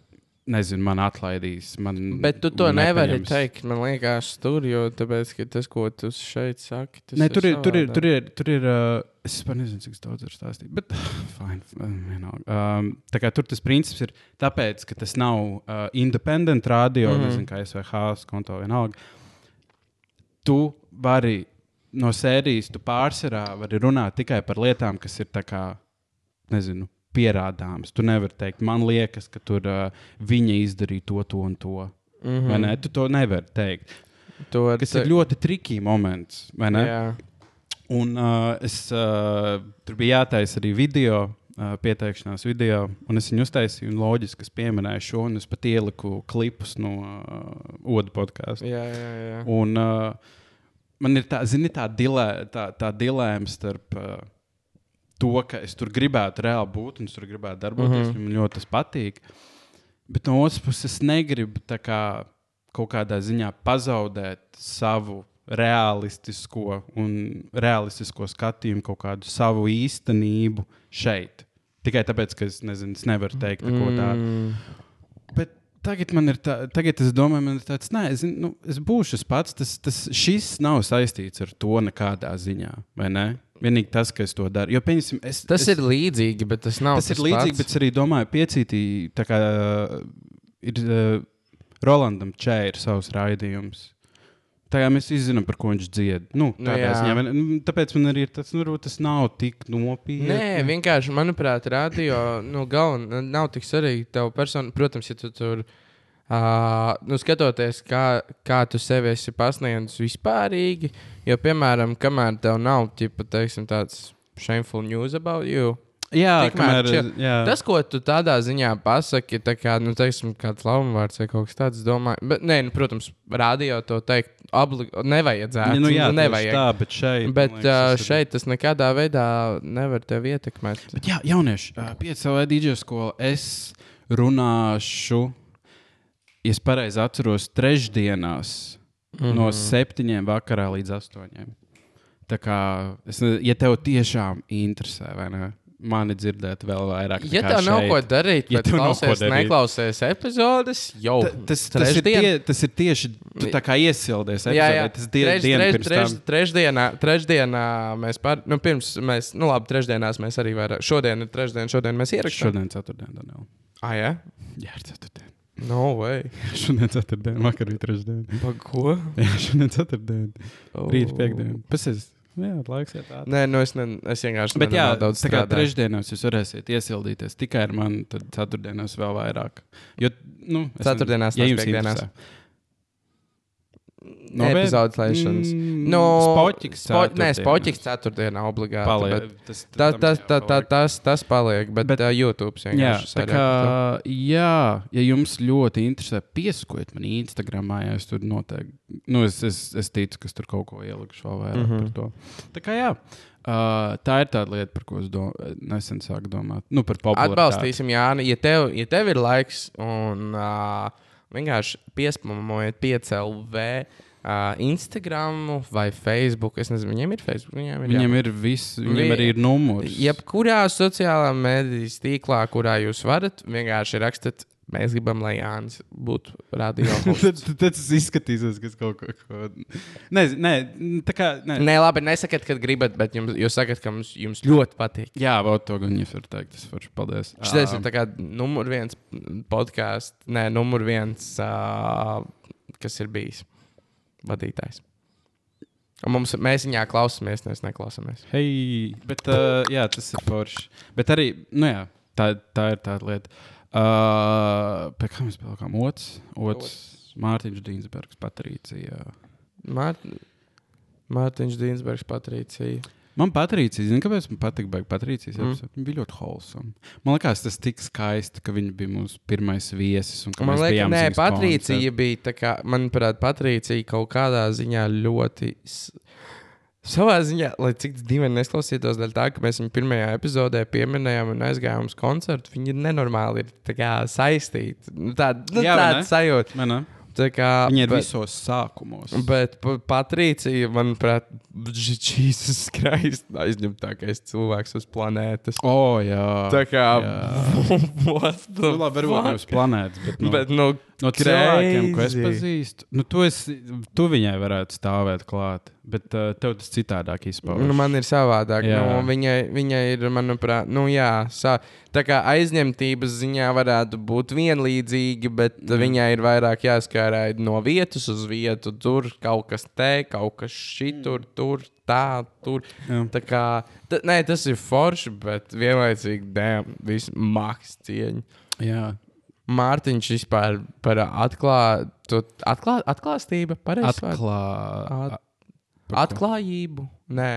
nezinu, man atlaidīs. Man, Bet tu to nevari teikt, man liekas, tur, jo tāpēc, tas, ko tu šeit saki, tas Nē, tur ir, tur ir, tur ir, tur ir uh, es pat nezinu, cik daudz ir stāstīt, bet *sighs* fine, vienalga. Um, tā kā tur tas princips ir tāpēc, ka tas nav uh, independent radio, mm. -hmm. nezinu, kā SVH konto vienalga. Tu vari no sērijas, tu pārsvarā vari runāt tikai par lietām, kas ir tā kā, nezinu, pierādāmas. Tu nevari teikt, man liekas, ka tur uh, viņa izdarīja to, to un to. Mm. -hmm. Ne? Tu to nevari teikt. To Kas te- ir ļoti trikīgi moments, vai. Un uh, es uh, tur bija jātaisa arī video, uh, pieteikšanās video, un es viņu uztaisīju. un Loģiski, es pieminēju šo, un es pat ieliku klipus no uh, Odu podkāstu. Jā, jā, jā. Un uh, man ir tā, zini, tā, dilē, tā, tā dilēma starp uh, to, ka es tur gribētu reāli būt, un es tur gribētu darboties, mm. -hmm. man ļoti tas patīk. Bet no otras puses, es negribu kā kaut kādā ziņā pazaudēt savu realistisko un realistisko skatījumu, kaut kādu savu īstenību šeit. Tikai tāpēc, ka es, nezinu, es nevaru teikt neko tādu. Mm. Bet tagad man ir tā, tagad es domāju, man ir tāds, nē, es, nu, es būšu tas pats. Tas, tas, šis nav saistīts ar to nekādā ziņā, vai ne? Vienīgi tas, ka es to daru. Jo, pieņemsim, es, Tas es, ir līdzīgi, bet tas nav tas ir līdzīgi, bet es arī domāju, piecītī, tā kā ir uh, Rolandam Čē ir savs raidījums. Tā kā mēs zinām, par ko viņš dzied. Nu, Nu, ziņā? Nu, tāpēc man arī ir tas, nu, tas nav tik nopietni. Nē, vienkārši, manuprāt, radio nu, galvenā nav tik svarīga tev persona. Protams, ja tu tur uh, nu, skatoties, kā, kā tu sevi esi pasniedzis vispārīgi, jo, piemēram, kamēr tev nav ķipa, teiksim, tāds shameful news about you. jā, tikmēr kamēr, jā. Tas, ko tu tādā ziņā pasaki, tā kā, nu, teiksim, kāds laumvārds vai kaut kas tāds, domāju, bet, nē, nu, protams, radio to teikt, obli... nevajadzētu. Ja, nu, jā, nu, nevajag. Tā, bet šeit, Bet liekas, uh, šeit tas nekādā veidā nevar tevi ietekmēt. Bet jā, jaunieši, uh, piecēlē DJ skolā es runāšu, ja es pareizi atceros, trešdienās mm -hmm. no septiņiem vakarā līdz astoņiem. Tā kā, es, ja tev tiešām interesē, vai ne, mani dzirdēt vēl vairāk. Ja tev nav šeit. ko darīt, Ja tad tev nav klausies, darīt. neklausies epizodes jau Ta- Tas, tas, ir tie, tas ir tieši tu tā kā iesildies. Jā, jā. epizodē. Tas ir Trež- diena trež- tam. Trešdienā, trešdienā mēs pār, nu, pirms mēs, nu, labi, trešdienās mēs arī vairāk. Šodien ir trešdiena, šodien mēs ierakstām. Šodien ceturtdien, Daniel. Ah, jā? Jā, ir ceturtdien. No way. *laughs* Šodien ceturtdien, vakar bija trešdien. Pa ko? Jā, šodien ceturtdien. Oh. Rīt piekdien. Pasies. Jā, laiks iet ātri. Nē, nu es, ne, es vienkārši Bet jā, daudz tā kā strādāju. trešdienās jūs varēsiet iesildīties tikai ar mani, tad ceturtdienās vēl vairāk. Jo, nu, es Ceturtdienās, ja nevis jums piekdienās. interesē. Novērt? Epizodes laišanas. Mm, Nu, Spoķiks spo, nē, spoķis ceturtdienā obligāti. Paliek. bet Tas, Tā, tam tas, tā, tā, jāpaliek. tas, tas paliek, bet, bet uh, YouTube Jā, tā kā, jā, ja jums ļoti interesē, piesakojiet man Instagramā, ja es tur noteikti, nu, es, es, es ticu, ka tur kaut ko ielikšu vēl vairāk mm Mhm. -hmm. par to. Tā kā jā, uh, tā ir tāda lieta, par ko es dom nesen sāku domāt. Nu, par popularitāti. Atbalstīsim, Jāni, ja tev, ja tev ir laiks un uh, vienkārši piespamojiet PCLV. Uh, Instagram vai Facebook. Es nezinu, viņiem ir Facebook. Viņiem ir, Viņam ir viss, viņam Vi- arī ir numurs. Jebkurā sociālā mediju tīklā, kurā jūs varat, vienkārši rakstiet, mēs gribam, lai Jānis būtu radio. tad, *laughs* hosts." tad tas izskatīsies, ka es kaut ko tādu. Nē, nē, tā kā. Nē. Nē, labi, nesakiet, kad gribat, bet jums, jūs sakat, ka mums, jums ļoti patīk. Jā, vēl to gan jūs varat teikt. Tas var paldies. Šis Ā, ir kā numur viens podkāsts, nē, numur viens, uh, kas ir bijis vadītājs. Un mums, mēs viņā klausāmies, nevis neklausāmies. Hei, bet uh, jā, tas ir forši. Bet arī, nu jā, tā, tā ir tā lieta. Uh, pie kā mēs palikām? Otrs, otrs Mārtiņš Dīnsbergs, Patricija. Mār... Mārtiņš Dīnsbergs, Patricija. Man Patricija, zini, kāpēc man patīk baigi Patricijas Mm. Viņa bija ļoti wholesome. Man liekas, tas tik skaisti, ka viņa bija mūsu pirmais viesis. Man liekas, nē, Patricija bija tā kā, manuprāt, Patricija kaut kādā ziņā ļoti. Savā ziņā, lai cik dīvaini nesklausītos, dēļ tā, ka mēs viņu pirmajā epizodē pieminējām un aizgājām uz koncertu, viņi ir nenormāli ir, tā kā, saistīti. Nu, Tāda nu, Jā, tāda sajūta. Man, Tā Kā, Viņa ir bet, visos sākumos. Bet pa- Patricija, manuprāt, Jēzus Kristus, aizņemtākais cilvēks uz planētas. O, oh, jā. Tā kā, *laughs* the Nu, labi, varbūt uz planētas, bet, nu, Bet, nu, no cilvēkiem, ko es crazy. pazīstu, nu, tu, esi, tu viņai varētu stāvēt klāt. Bet uh, tev tas citādāk izpaužas. Nu, man ir savādāk. Jā. Nu, viņai, viņai ir, manuprāt, nu, jā, sa, tā kā aizņemtības ziņā varētu būt vienlīdzīgi, bet mm. viņai ir vairāk jāskārāja no vietas uz vietu. Tur kaut kas te, kaut kas šitur, mm. tur, tā, tur. Jā. Tā kā, ta, nē, tas ir forši, bet vienlaicīgi, dēm, viss maks cieņa. Jā, Mārtiņš vispār par atklātu, atklā, atklāstība, pareizi. atklāt. At- Atklājību? Nē.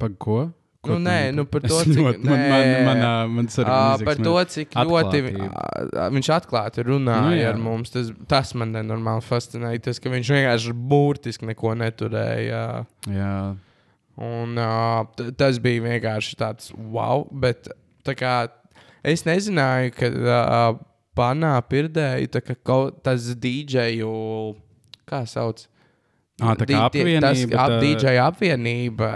Par ko? Nu, nē, nu, par to, cik- ļoti- man, man, man, man Uh, par to, cik ļoti ā, viņš atklāti runāja Nu, jā. ar mums. Tas, tas man nenormāli fascinēja. Tas, ka viņš vienkārši burtiski neko neturēja. Jā, Un, uh, tas bija vienkārši tāds wow. Bet tā kā, es nezināju, ka uh, panā pirdēju tā kā kaut tas DJu, kā sauc? Ā, tā kā tie- tas apvienība, ap, tā- DJ apvienība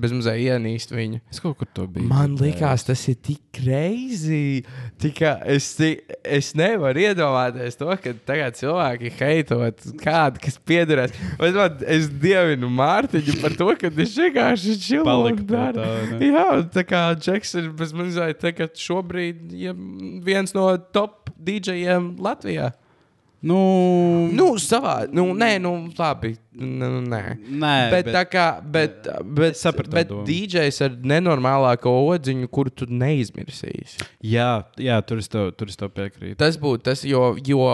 bezmazliet ienīst viņu. es kaut kur to biju. Man liekas, tas ir tik greizi. Es, es nevaru iedomāties to, ka tagad cilvēki heitot kādu, kas piederēs. Bet man, es dievinu Mārtiņu par to, ka viņš vienkārši pie dara. Jā, tā kā Džeks ir bezmazliet tagad šobrīd ja viens no top DJiem Latvijā. Nu, Nu, savā, nu, nē, nu, labi. Nu, nē. nē, Bet, bet tā kā bet, bet, sapratu bet. DJs ar nenormālāko odziņu, kuru tu neizmirsīsi. Jā, jā tur, es tev, tur es tev piekrītu. Tas būtu tas, jo, jo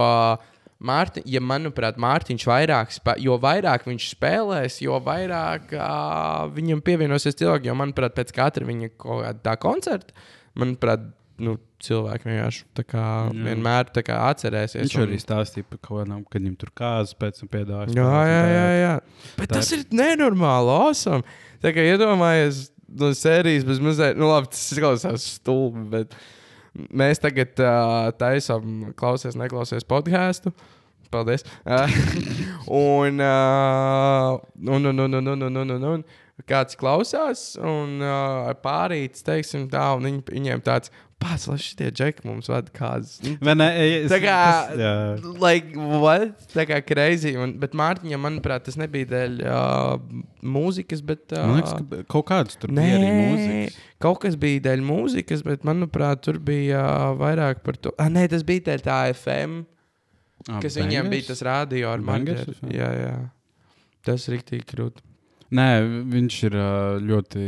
Mārti, ja manuprāt, Mārtiņš vairāk, spē, jo vairāk viņš spēlēs, jo vairāk uh, viņam pievienosies cilvēki. Jo, manuprāt, pēc katra viņa kaut kāda koncerta, manuprāt, nu, cilvēki vienkārši kā, vienmēr kā atcerēsies. Viņš arī stāstīja par kaut kādām, kad viņam tur kāzas pēc tam piedāvāja. Jā, jā, jā, jā. Bet Tā tas ir nenormāli awesome. Tā kā iedomājies no sērijas bez mazliet, nu labi, tas izklausās stulbi, bet mēs tagad uh, taisām, klausies, neklausies podkāstu. Paldies. *laughs* Un, uh, un, un, un, un, un, un, un, un, un kāds klausās, un uh, pārīts, teiksim, tā, un viņi, viņiem tāds pats, lai šie džeki mums vada kādas. Vai ne? Es, Tā kā, tas, like, what? Tā kā crazy. Un, bet Mārtiņam, manuprāt, tas nebija dēļ uh, mūzikas, bet. Uh, Man liekas, ka kaut kāds tur Nē, bija arī mūzikas. kaut kas bija dēļ mūzikas, bet, manuprāt, tur bija uh, vairāk par to. Ah, nē, tas bija dēļ tā FM, Ah, kas viņiem bija tas rādio ar Bangers. FM? Jā, jā. Tas ir rīktīgi krūti. Nē, viņš ir ļoti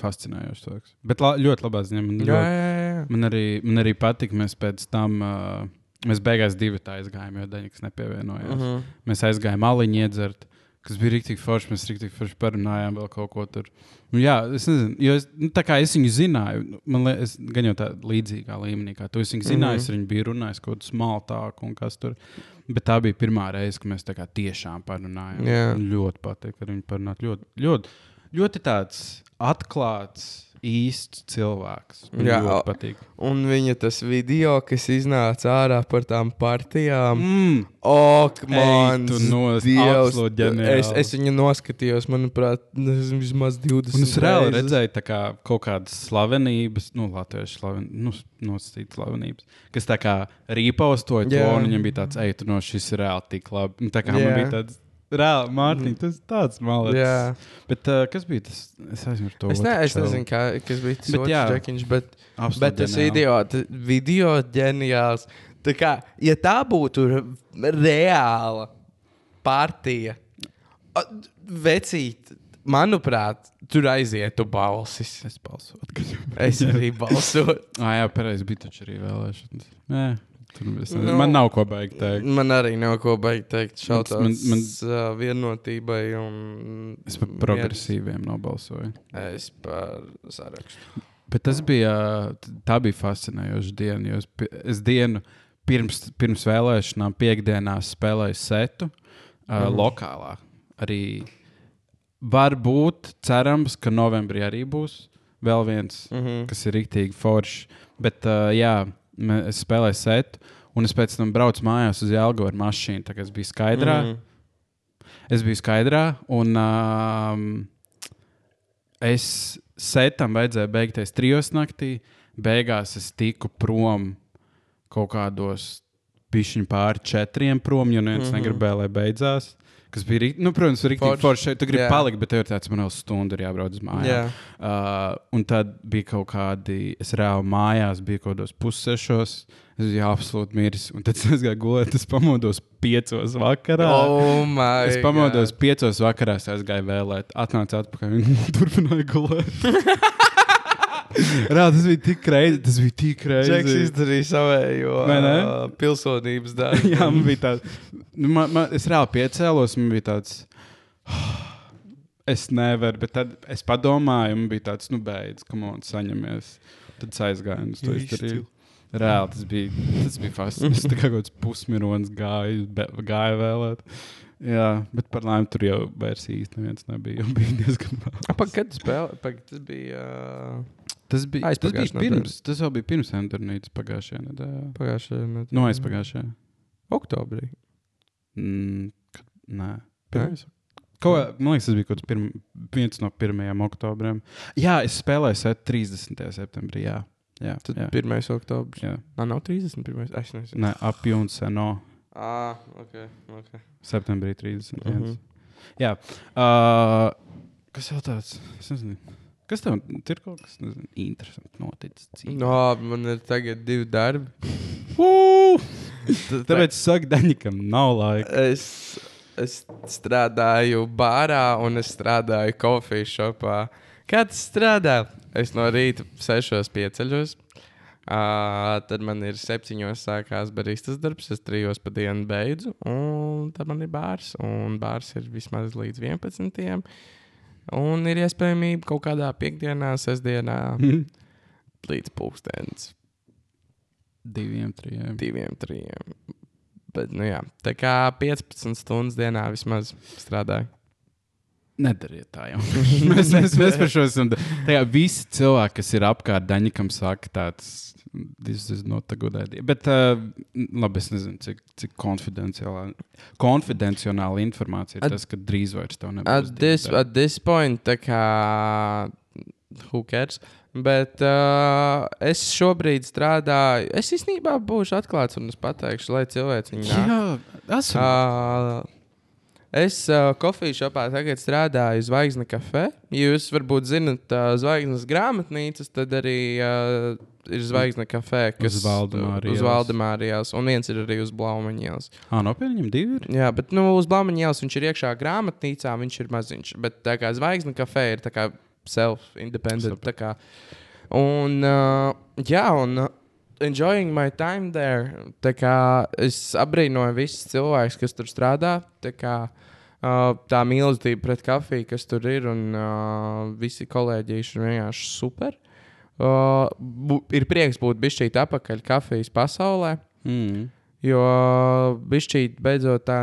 fascinējošs. cilvēks. Bet la, ļoti labā ziņā. Man, Jā, ļoti, jā, jā. man, arī, man arī patika, mēs pēc tam. Uh, Mēs beigās divi tā aizgājām, jo Daņiks nepievienojās. Uh Mhm. -huh. Mēs aizgājām aliņu iedzert, kas bija rīktīgi forši. Mēs rīktīgi forši parunājām vēl kaut ko tur. Nu, jā, es nezinu, jo es, nu, tā kā es viņu zināju, man liekas, gan jau tā līdzīgā līmenī, kā tu viņu zināju, Mhm. es ar viņu biju runājis kaut kādu smaltāku un kas tur. Bet tā bija pirmā reize, kad mēs tā kā tiešām parunājām. Jā. Ļoti patīk ar viņu parunāt. Ļoti, ļoti, ļoti tāds atklāts, īsts cilvēks. Man Jā. ļoti patīk. Un viņa tas video, kas iznāca ārā par tām partijām. Mm. Ok, man ģeniāli. es, es viņu noskatījos, manuprāt, nezinu, vismaz 20. Un es reāli redzēju kā kaut kādas slavenības, nu, latviešu slaven, nu, nosacītas slavenības, kas tā kā rīpaustoja to, un viņam bija tāds, ej, tu no šis ir reāli tik labi. Un tā kā Jā. man bija tāds, reāli, Mārtiņ, tas ir tāds malets. Jā. Bet uh, kas bija tas? Es aizmirsu to. Es, ne, es nezinu, kā, kas bija tas Bet džekiņš, bet, Absolūti bet tas video, video ģeniāls. Tā kā, ja tā būtu re- reāla partija, vecīt, manuprāt, tur aizietu balsis. Es balsotu. Es arī *laughs* balsotu. Ah, jā, pareizi bija taču arī vēlēšanas. Nē, Nu. man nav ko baigt teikt. Man arī nav ko baigt teikt. Šautauts Man- man, uh, vienotībai un Es par progresīviem nobalsoju. Es par sarakstu. Bet tas bija, tā bija fascinējoša diena. Es, es dienu pirms, pirms vēlēšanām, piekdienās spēlēju setu uh, Mhm. lokālā. Arī varbūt, cerams, ka novembrī arī būs vēl viens, Mm -hmm. kas ir rīktīgi foršs. Bet, uh, jā, es spēlēju setu, un es pēc tam braucu mājās uz Jālgavu ar mašīnu. Tā kā es biju skaidrā. Mhm. Es biju skaidrā, un um, es setam vajadzēja beigties trijos naktī. Beigās es tiku prom kaut kādos pišķiņu pāri četriem prom, jo neviens mm. -hmm. negribēja, lai beidzās. Kas bija, rik- nu, protams, arī Forši. tu gribi Jā. palikt, bet tev ir tāds, man vēl stundu ir jābrauc uz mājām. Jā. Uh, un tad bija kaut kādi, es reāli mājās biju kaut kādos pussešos. Es biju absolūti miris. Un tad es gāju gulēt, es pamodos piecos vakarā. Oh, Es pamodos God. piecos vakarā, es gāju vēlēt, atnācu atpakaļ un *laughs* turpināju gulēt. *laughs* *laughs* Rā, tas bija tik greizi. Tas bija tik Džeks greizi. izdarīja savējo uh, pilsonības *laughs* darbu. Jā, man bija tāds. Nu, man, man, es reāli piecēlos, man bija tāds. *sighs* Es nevaru, bet tad es padomāju, un bija tāds, nu, beidz, kam on saņemies. Tad es aizgāju un to izdarīju. Reāli tas bija, tas bija fascinants. Tā kā kaut kāds pusmironis gāju, be, gāju vēlēt. Jā, bet par laimi tur jau vairs īsti neviens nebija. Bija diezgan vēl. Pagaid, kad spēlē? Pag, tas bija uh, Tas bija, tas bija pirms, tas jau bija pirms Endurnītas pagājušajā nedēļā. pagājušajā nedēļā. No aizpagājušajā. Oktobrī. Mm, kad, nē, pirms. Ko, man liekas, tas bija kaut pirm, viens no pirmajiem oktobriem. Jā, es spēlēju set 30. septembrī. Jā, jā, Tad jā, 1. oktobris. jā. Nā, nav 31. Es nezinu. Nē, apjūns seno. Ah, ok. okay. Septembrī 31. Uh. -huh. Jā, uh, kas vēl tāds? Es nezinu. Kas tev ir kaut kas nezinu, interesants noticis? dzīvē? No, man ir tagad divi darbi. *laughs* Tāpēc es saku, Daņikam nav laika. Es, es strādāju bārā un es strādāju kofijas šopā. Kā tas strādā? Es no rīta sešos pieceļos. Uh, tad man ir septiņos sākās baristas darbs, es trijos pa dienu beidzu, un tad man ir bārs. Un bārs ir vismaz līdz 11. Un ir iespējamība kaut kādā piekdienā, sestdienā līdz pūkstens Diviem, trijiem. diviem, trijiem. Bet, nu jā, tā kā 15 stundas dienā vismaz strādāju. Nedariet tā jau. *laughs* mēs, mēs, mēs par šo esam. tā kā Visi cilvēki, kas ir apkārt Daņikam, saka, tāds. This is not a good idea. Bet, uh, labi, es nezinu, cik, cik konfidencionāla informācija ir At- tas, ka drīz vairs tev nebūs. At this, divi at this point, tā kā. Who cares? Bet uh, es šobrīd strādāju. Es īstenībā būšu atklāts un es pateikšu, lai cilvēks viņu *laughs* nāk. Jā, esam. Uh, es uh, kofiju šopā tagad strādāju Zvaigznes kafē. Ja jūs varbūt zinat uh, Zvaigznes grāmatnīcas, tad arī uh, ir Zvaigznes kafē, kas Uz Valdemāra uz. Valdemārijas, un viens ir arī uz Blaumaņielas. Ah, nopietni, viņam divi ir. Jā, bet nu, uz Blāmaņielas viņš ir iekšā grāmatnīcā, viņš ir maziņš. Bet tā kā Zvaigznes kafē ir self-independent. Un, uh, jā, un uh, enjoying my time there. Tā kā es abrīnoju visus cilvēkus, kas tur strādā. Tā kā uh, tā mīlestība pret kafiju, kas tur ir, un uh, visi kolēģi ir vienkārši super. Uh, bu, ir prieks būt bišķīt apakaļ kafijas pasaulē. Mm. Jo bišķīt beidzot tā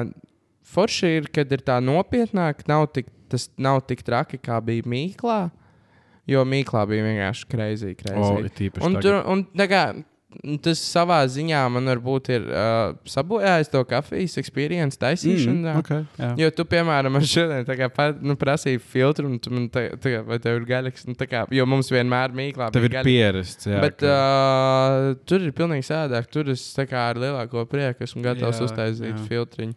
forši ir, kad ir tā nopietnāk, nav tik, tas nav tik traki, kā bija Mīklā. Jo Mīklā bija vienkārši kreizī, O, kreizī. ir tīpaši. un, tur, un kā, tas savā ziņā man varbūt ir uh, sabojājis to kafijas experience taisīšanā. Mm, okay, jā. Jo tu, piemēram, man šodien kā, pat, nu, prasīji filtru, un tu man te, kā, vai tev ir gaļas. Nu, kā, jo mums vienmēr mīklā Tev bija ir gaļa. pierasts. Jā, Bet ka- uh, tur ir pilnīgi sādāk. Tur es kā ar lielāko prieku esmu gatavs Jā, uztaisīt jā. filtriņu.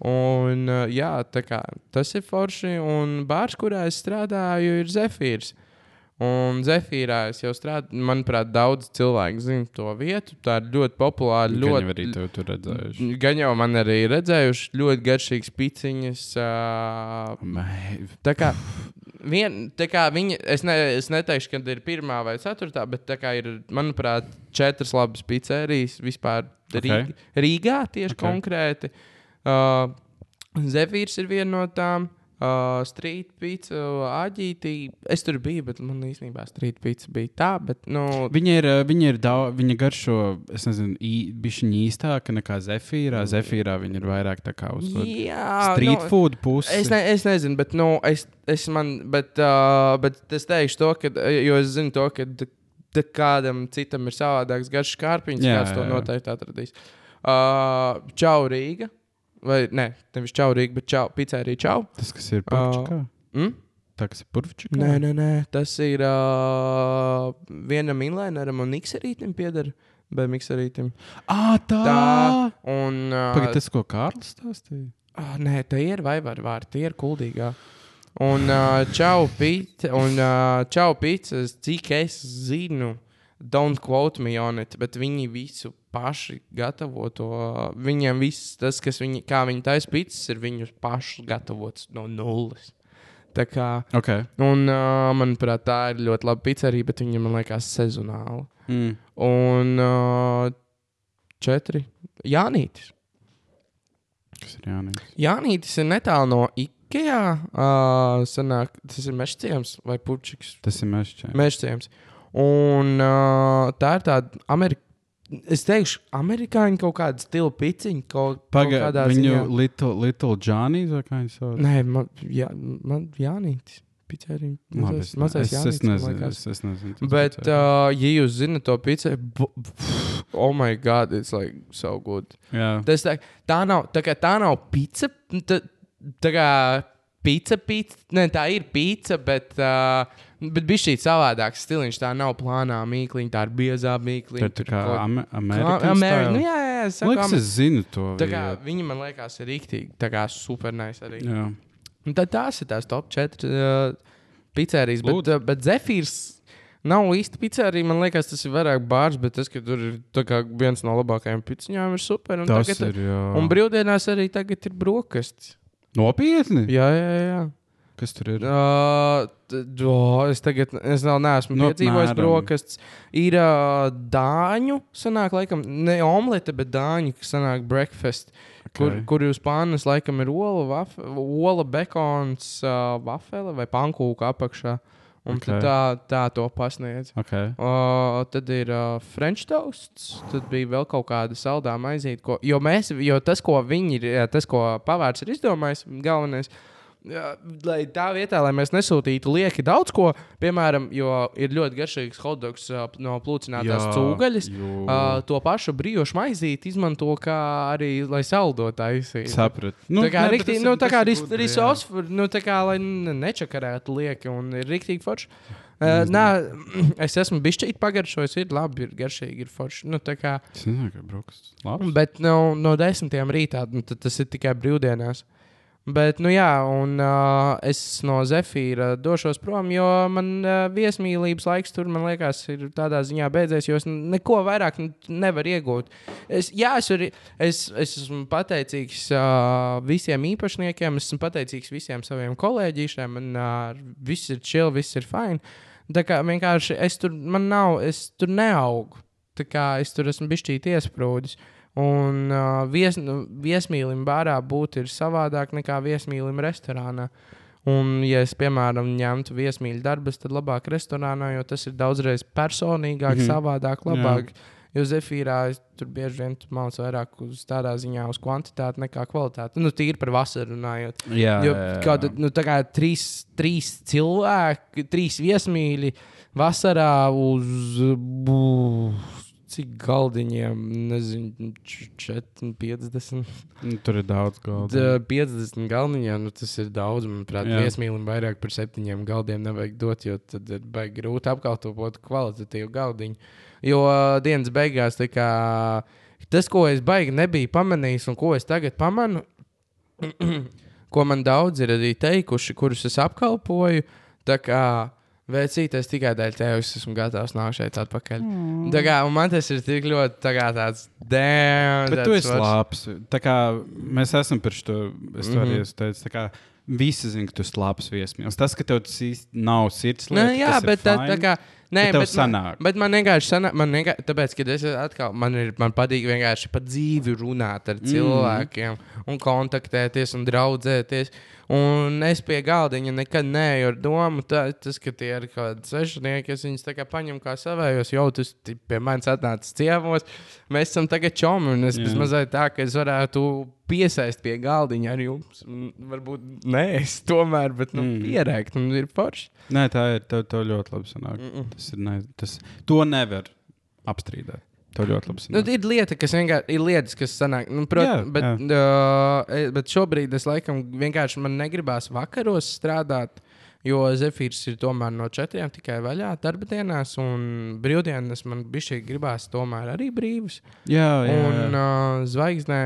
Un, uh, jā, kā, tas ir forši. Un bārs, kurā es strādāju, ir Zefīrs. Un Zefīrā es jau strādāju, manuprāt, daudz cilvēku zina to vietu. Tā ir ļoti populāra. Gan jau Ļoti, arī tev tur redzējuši. Gan jau man arī redzējuši ļoti garšīgas piciņas. Uh, Tā kā, vien, tā kā viņa, es, ne, es neteikšu, ka ir pirmā vai ceturtā, bet tā kā ir, manuprāt, četras labas pizzerijas vispār Ok. Rīg, Rīgā tieši Ok. okay. konkrēti. Uh, Zefīrs ir viena no tām. Uh, Street pizza, aģītī. Es tur biju, bet man īstenībā street pizza bija tā. Bet, nu, Viņa ir, uh, viņa ir daudz, viņa garšo, es nezinu, bišķiņa īstāka nekā Zefīrā. Zefīrā viņa ir vairāk tā kā uz jā, street nu, food pusi. Es, ne, es nezinu, bet, nu, es, es man, bet, uh, bet es teikšu to, ka, jo es zinu to, ka kādam citam ir savādāks garš kārpiņš, kāds to noteikti atradīs. Uh, čau Rīga, vai ne, nevis čau Rīga, bet čau pizzerija čau. Tas, kas ir purvčikā. Mm? Tā, kas ir purvčikā. Nē, nē, nē, tas ir uh, vienam inlineram un mikserītam pieder. Bet mikserītam. Ah, tā! Tā. Un, uh, Pagaid, tas, ko Kārlis stāstīja. Oh, nē, tā ir vai var vārdi, tie ir kuldīgā. Un uh, čau, pīta, un uh, čau, pīta, cik es zinu, don't quote me on it, bet viņi visu paši gatavo to. Viņiem viss tas, kas viņi, kā viņi taisa pīcis, ir viņu pašu gatavots no nulles. Tā kā, Okay. un, uh, manuprāt, tā ir ļoti laba pizzerija, bet viņa man liekas sezonāla. Mm. Un uh, četri Jānītis. Kas ir jānīst? Jānītis ir netālu no Ikea. Uh, sanāk, tas ir mežciems vai pučiks. Tas ir mešķis. Mežciems. Un uh, tā ir tāda Amerika. Es teikšu, amerikāņu kaut kāda stila piciņa. Kaut, kaut Pagaid, kādā viņu ziņā. Little, little Johnny's vai kā viņš sauc? Nē, man, jā, man Jānītis. Labi, Mazais, mazais es, es, nezinu. Es, es nezinu Bet, uh, ja jūs zinat to pizzu, oh my god, it's like so good. Jā. Tas tā, tā nav, tā kā tā nav pizza. Tā, tā kā pizza, pizza. Ne, tā ir pizza, bet, uh, bet bija šī savādāks stiliņš. Tā nav plānā mīkliņa, tā ir biezā Tā mīkliņa. ir tā kā Ame- Kā- Amerikāņu Ameri- nu, jā, jā, jā, saku, liekas, Amer- es zinu to. Viņi man liekas, ir rīktīgi. Tā kā super nice arī. Jā. Un tad tās ir tās top 4 uh, pizzerijas. Bet, uh, bet Zefīrs nav īsti pizzerija. Man liekas, tas ir vairāk bārs, bet tas, ka tur ir viens no labākajiem pizziņām, ir super. Un, Tas tagad, ir. Jā. un brīvdienās arī tagad ir brokastis. Nopietni? Jā, jā, jā. Kas tur ir? Uh, t- o, es tagad es vēl neesmu Nu, no, piedzīvojis apmēram. brokastis. Ir uh, dāņu, sanāk, laikam, ne omelete, bet dāņu, kas sanāk breakfast. Kur, Okay. kur jūs pānas laikam ir ola, vaf, ola bekons, uh, vafele vai pankūka apakšā. Un Okay. tā, tā to pasniedz. Okay. Uh, tad ir uh, French toasts, tad bija vēl kaut kāda saldā maizīte. Jo, mēs, jo tas, ko viņi ir, tas, ko pavārs ir izdomājis, galvenais, jā, lai tā vietā, lai mēs nesūtītu lieki daudz ko, piemēram, jo ir ļoti garšīgs hotdogs uh, no plūcinātās Jā, cūgaļas. Uh, to pašu brīvību maizīti izmanto kā arī, lai saldo taisītu. Sapratu. Nu, tā kā, bet riktī, tas ir- nu, tā tas kā ir risos, nu, tā kā, lai ne- nečakarētu lieki un ir rīktīgi forši. Uh, nā, *clears throat* es esmu bijis pagaršojis, ir labi, ir garšīgi, ir forši. Nu, tā kā, kā brokasts. Labi. bet no, no desmitiem rītā nu, tas ir tikai brīvdienās. Bet, nu jā, un uh, es no Zefīra došos prom, jo man uh, viesmīlības laiks tur, man liekas, ir tādā ziņā beidzies, jo es neko vairāk nevaru iegūt. Es, jā, es, varu, es, es esmu pateicīgs uh, visiem īpašniekiem, es esmu pateicīgs visiem saviem kolēģiem, man uh, viss ir chill, viss ir fine. Tā kā vienkārši es tur, man nav, es tur neaugu. Tā kā es tur esmu bijis iesprūdis. Un uh, vies, nu, viesmīlim bārā būt ir savādāk nekā viesmīlim restorānā. Un, ja es, piemēram, ņemtu viesmīļu darbus, tad labāk restorānā, jo tas ir daudzreiz personīgāk, mm. -hmm. savādāk, labāk. Jo Zefīrā tur bieži vien mācos vairāk uz tādā ziņā, uz kvantitāti nekā kvalitāti. Nu, tīri par vasaru runājot. Jā, Jo jā, jā. kāda, nu, tā kā trīs, trīs cilvēki, trīs viesmīļi vasarā uz bū, cik galdiņiem, nezinu, č- 4, 50. Nu, Tur ir daudz galdu. D- 50 galdiņiem, nu, tas ir daudz. Manuprāt, viesmīlim vairāk par septiņiem galdiem nevajag dot, jo tad ir grūti apkalpot kvalitatīvu galdiņu. Jo uh, dienas beigās tā kā, tas, ko es baigi nebiju pamanījis un ko es tagad pamanu, *clears throat* ko man daudz ir arī teikuši, kurus es apkalpoju. Tā kā vecīt, es tikai dēļ tevis esmu gatavs nākt šeit atpakaļ. Mm. Tā kā un man tas ir tik ļoti tā kā tāds dēmons. Bet tu esi labs. Tā kā mēs esam par šo, es to arī Mhm. esmu teicis. kā Visi zina, ka tu esi labs viesmīlis. Tas, ka tev tas īsti nav sirds, Nē, lieta, jā, bet tā, tā kā. Nē, bet bet, man, bet man vienkārši sanāk, man vienkārši, tāpēc, ka es atkal, man, ir, man patīk vienkārši pa dzīvi runāt ar Mm. cilvēkiem, un kontaktēties un draudzēties. Un es pie galdiņa nekad neju ar domu, tā, tas, ka tie ir kaut kādi svešinieki, es viņus tā kā paņemu kā savējos, jau tas pie manis atnācis ciemos. Mēs esam tagad čomi, un es mazliet tā, ka es varētu piesaist pie galdiņa ar jums. Varbūt nē, es tomēr, bet nu, mm. pierēkt, un ir forši. Nē, tā ir. Tev, tev ļoti labi sanāk. Mm -mm. Tas ir ne, tas, to nevar apstrīdēt. Tev ļoti labi Nu, sanāk. ir lieta, kas vienkārši ir lietas, kas sanāk. Nu, prot, Jā, jā, bet, jā. Uh, bet šobrīd es laikam vienkārši man negribās vakaros strādāt. Jo Zefīrs ir tomēr no četriem tikai vaļā darba dienās, un brīvdienas man bija gribās tomēr arī brīvas. jā, jā, Un jā. uh, zvaigznē,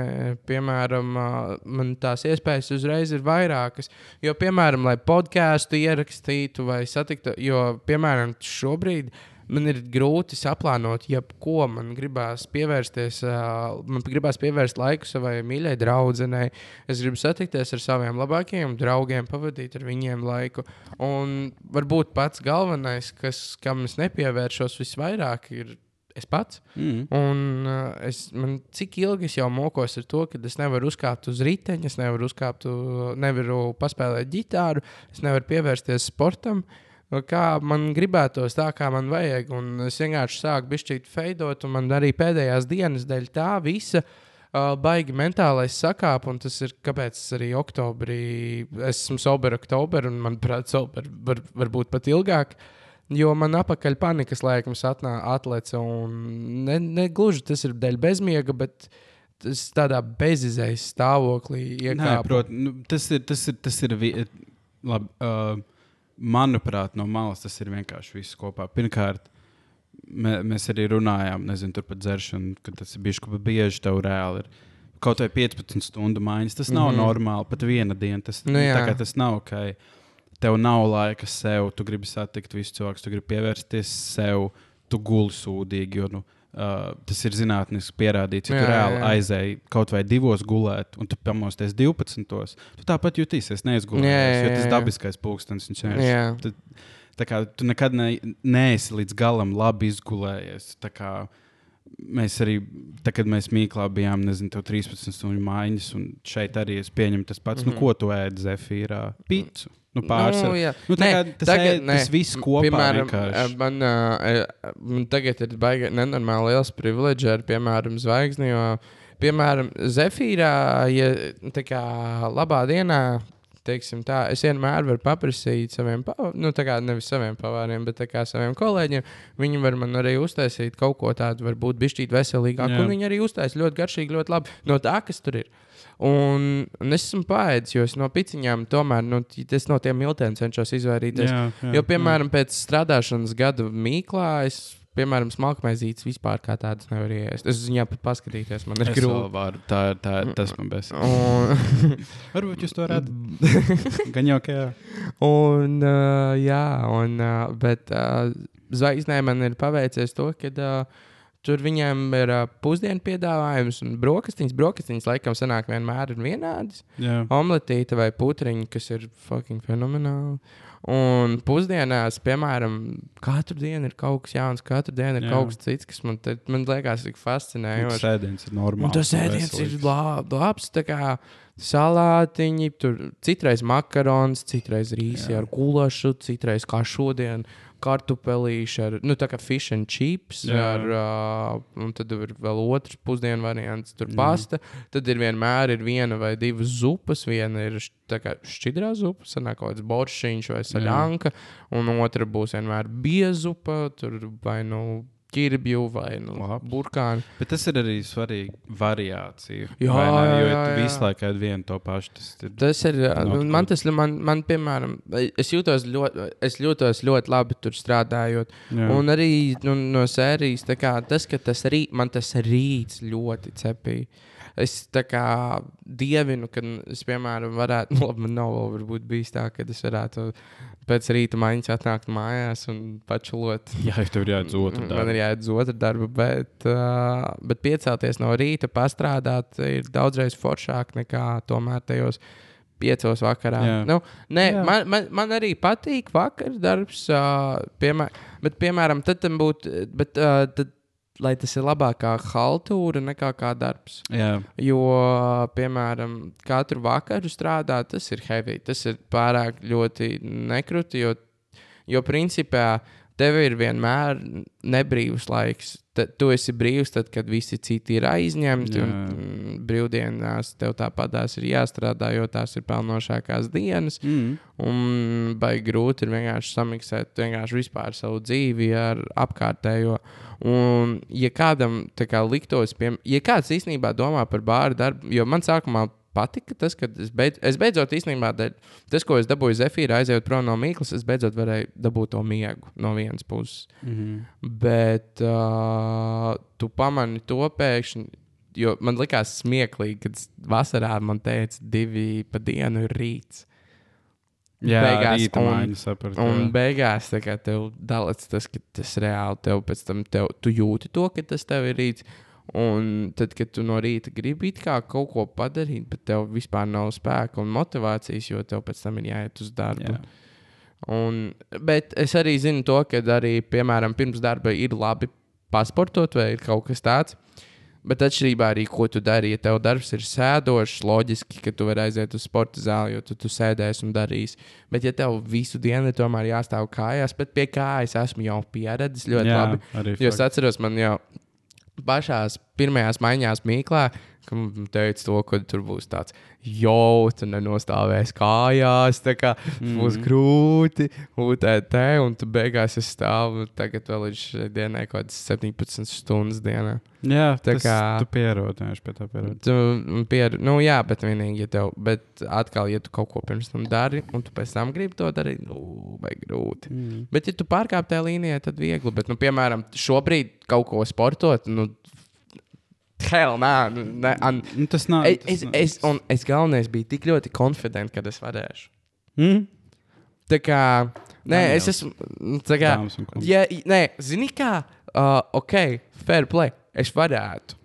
piemēram, uh, man tās iespējas uzreiz ir vairākas. Jo, piemēram, lai podkāstu ierakstītu vai satiktu, jo, piemēram, šobrīd man ir grūti saplānot, jebko man gribās pievērsties. Uh, man gribās pievērst laiku savai mīļai draudzenei. Es gribu satikties ar saviem labākajiem draugiem, pavadīt ar viņiem laiku. Un varbūt pats galvenais, kas, kam es nepievēršos visvairāk, ir es pats. Mm. Un uh, es, man, cik ilgi es jau mokos ar to, ka es nevaru uzkāpt uz riteņa, es nevaru uzkāpt, nevaru paspēlēt ģitāru, es nevaru pievērsties sportam. Nu, Kā man gribētos, tā kā man vajag. Un es vienkārši sāku bišķīt feidot, un man arī pēdējās dienas dēļ tā visa uh, baigi mentālais sakāp. Un tas ir kāpēc es arī oktobrī, es esmu sober oktobrī, un manuprāt, sober var, varbūt pat ilgāk. Jo man apakaļ panikas laikams atnā, atleca. un Ne, ne gluži tas ir dēļ bezmiega, bet tas tādā bezizējas stāvoklī Nē, iekāpa. prot, nu, tas ir. Tas ir, tas ir vi, labi, uh, manuprāt, no malas tas ir vienkārši viss kopā. Pirmkārt, mē, mēs arī runājām nezinu, tur par dzeršanu, ka tas ir bijis kaut kā bieži tev reāli. Ir. Kaut vai 15 stundu maiņas. Tas nav mm. -hmm. normāli. Pat viena diena. Tas, Nu, tā tas nav ok. Tev nav laika sev, tu gribi satikt visu cilvēku, tu gribi pievērsties sev, tu guli sūdīgi. Jo, nu, uh, tas ir zinātnīgi pierādīts. Ja Jā, tu jā, reāli jā. aizēji kaut vai divos gulēt, un tu pamosties 12. Tu tāpat jutīsies neizgulējies, Jā, jā, jo tas jā. dabiskais pulkstenis viņš ir. Jā. Tā kā tu nekad ne, neesi līdz galam labi izgulējies. Tā kā Mēs arī, tā, kad mēs Mīklā bijām, nezinu, tev 13 stundu maiņas, un šeit arī es pieņemu tas pats, mm -hmm. nu, Mhm. ko tu ēd zefīrā? Pīcu. Nu, pārsvarā. Nu, jā. Nu, tā Nē, tas tagad- ēd- tas viss kopā Piemēram, vienkārši. man, uh, man tagad ir baigi nenormāli liels privileģis ar, piemēram, zvaigzni. Jo, piemēram, Zefīrā, ja tā kā labā dienā teiksim, tā, es vienmēr varu paprasīt saviem, nu, tā kā nevis saviem pavāriem, bet kā saviem kolēģiem. Viņi var man arī uztaisīt kaut ko tādu, varbūt bišķīt veselīgāku. Jā. Un viņi arī uztaisīja ļoti garšīgi, ļoti labi no tā, kas tur ir. Un, un es esmu pāēdis, jo es no piciņām tomēr nu, no tiem miltiem cenšos izvairīties. Jā, jā, jo, piemēram, pēc strādāšanas gada mīklā es. Piemēram, smalkmaizītes vispār kā tādas nevar iest. Es uz viņām pat paskatīties, man ir Es grūti. varu, tā, tā, tas man bēs. Un, *laughs* Varbūt jūs to redzat. *laughs* Gan jau, ka jā. Un, uh, jā, un, uh, bet uh, zvaigznē man ir paveicies to, ka uh, tur viņiem ir uh, pusdienu piedāvājums un brokastiņas. Brokastiņas laikam sanāk vienmēr ir vienādas. jā. Omletīte vai putriņa, kas ir fucking fenomenāli. Un pusdienās, piemēram, katru dienu ir kaut kas jauns, katru dienu ir Jā. kaut kas cits, kas man, te, man liekas tik Tas fascinējoši. sēdiens ir normāls. Un tas ēdiens ir lab, labs. salātiņi, tur citreiz makarons, citreiz rīsi Jā. ar gulašu, citreiz kā šodien. Kartupelīši ar, nu, tā kā fish and chips, Jā. ar, uh, un tad ir vēl otrs pusdienu variants, tur Jā. pasta. Tad ir vienmēr ir viena vai divas zupas. Viena ir šķidrā zupa, sanāk kaut kāds boršiņš vai saļanka, un otra būs vienmēr biezupa, tur vai nu ķirbju vai nu Labs. burkāni. Bet tas ir arī svarīgi variācija. Jā, ne? jo jā, jā. visu laiku ēd vienu to pašu. Tas ir Tas ir. Nav nu, Man, tas, man, man, piemēram, es jūtos ļoti, es jūtos ļoti labi tur strādājot. Jā. Un arī nu, no sērijas kā, tas, ka tas rīt, man tas rīts ļoti cepīja. Es tā kā dievinu, ka es, piemēram, varētu, nu, *laughs* labi, man nav vēl varbūt bijis tā, ka es varētu pēc rīta maiņas atnākt mājās un pačulot. *laughs* Jā, tev ir jāiet uz otru Man darbu. ir jāiet uz otru darbu, bet, uh, bet piecelties no rīta, pastrādāt, ir daudzreiz foršāk nekā tomēr tajos piecos vakarā. Jā. Nu, nē, Jā. man, man, man arī patīk vakar darbs, uh, piemēr, bet, piemēram, tad tam būtu, bet, uh, tad, lai tas ir labākā haltūra nekā kā darbs. Jā, Jo, piemēram, katru vakaru strādāt, tas ir heavy. Tas ir pārāk ļoti nekruti, jo, jo principā tev ir vienmēr nebrīvs laiks. Tad tu esi brīvs, tad, kad visi citi ir aizņemti. Jā. Un, mm, brīvdienās tev tāpatās ir jāstrādā, jo tās ir pelnošākās dienas. mm. Un baigi grūti ir vienkārši samiksēt vienkārši vispār savu dzīvi ar apkārtējo. Un, ja kādam kā liktos, pie, ja kāds īstenībā domā par bāru darbu, jo man sākumā patika tas, ka es, beidz, es beidzot īstenībā tas, ko es dabūju zefīrā, aizejot prom no mīklas, es beidzot varēju dabūt to miegu no vienas puses. Mm Bet uh, tu pamani to pēkšņi. Jo man likās smieklīgi, kad vasarā man teica, divi pa dienu ir rīts. Jā, Beigās, un- maiņa sapratu. Un beigās tā kā tev dalīts tas, ka tas reāli tev pēc tam tev, tu jūti to, ka tas tev ir rīts. Un tad, kad tu no rīta gribi kaut ko padarīt, bet tev vispār nav spēka un motivācijas, jo tev pēc tam ir jāiet uz darbu. Jā. Un, bet es arī zinu to, ka arī, piemēram, pirms darba ir labi pasportot vai ir kaut kas tāds. Bet atšķirībā arī, ko tu dari, ja tev darbs ir sēdošs, loģiski, ka tu vari aiziet uz sporta zāli, jo tu, tu sēdēsi un darīsi. Bet, ja tev visu dienu tomēr jāstāv kājās, bet pie kājas esmu jau pieredzējis ļoti Jā, labi. Jo es atceros, man jau pašās pirmajās maiņās Mīklā, ka man teica to, ka tur būs tāds jau, tu nenostāvēsi kājās, tā kā mm. būs grūti, UTT, un tu beigās es stāvu tagad vēl līdz dienai kaut kādas 17 stundas dienā. Jā, Tā tā kā tu pierodi, pie tā pierodi. Tu pier, nu jā, bet vienīgi, ja tev, bet atkal, ja tu kaut ko pirms tam dari, un tu pēc tam gribi to darīt, nu, vai grūti. Mm. Bet, ja tu pārkāp tajā līnijā, tad viegli. Bet, nu, piemēram, šobrīd kaut ko sportot, nu, hell, nē, nu, ne, an, Nu, tas nav. es, tas es, nav- es, un es galvenais biju tik ļoti konfidents, ka es varēšu. Mm? Tā kā, nē, Gan es esmu, tā kā, un ja, nē, zini kā, uh, ok, fair play, es varētu.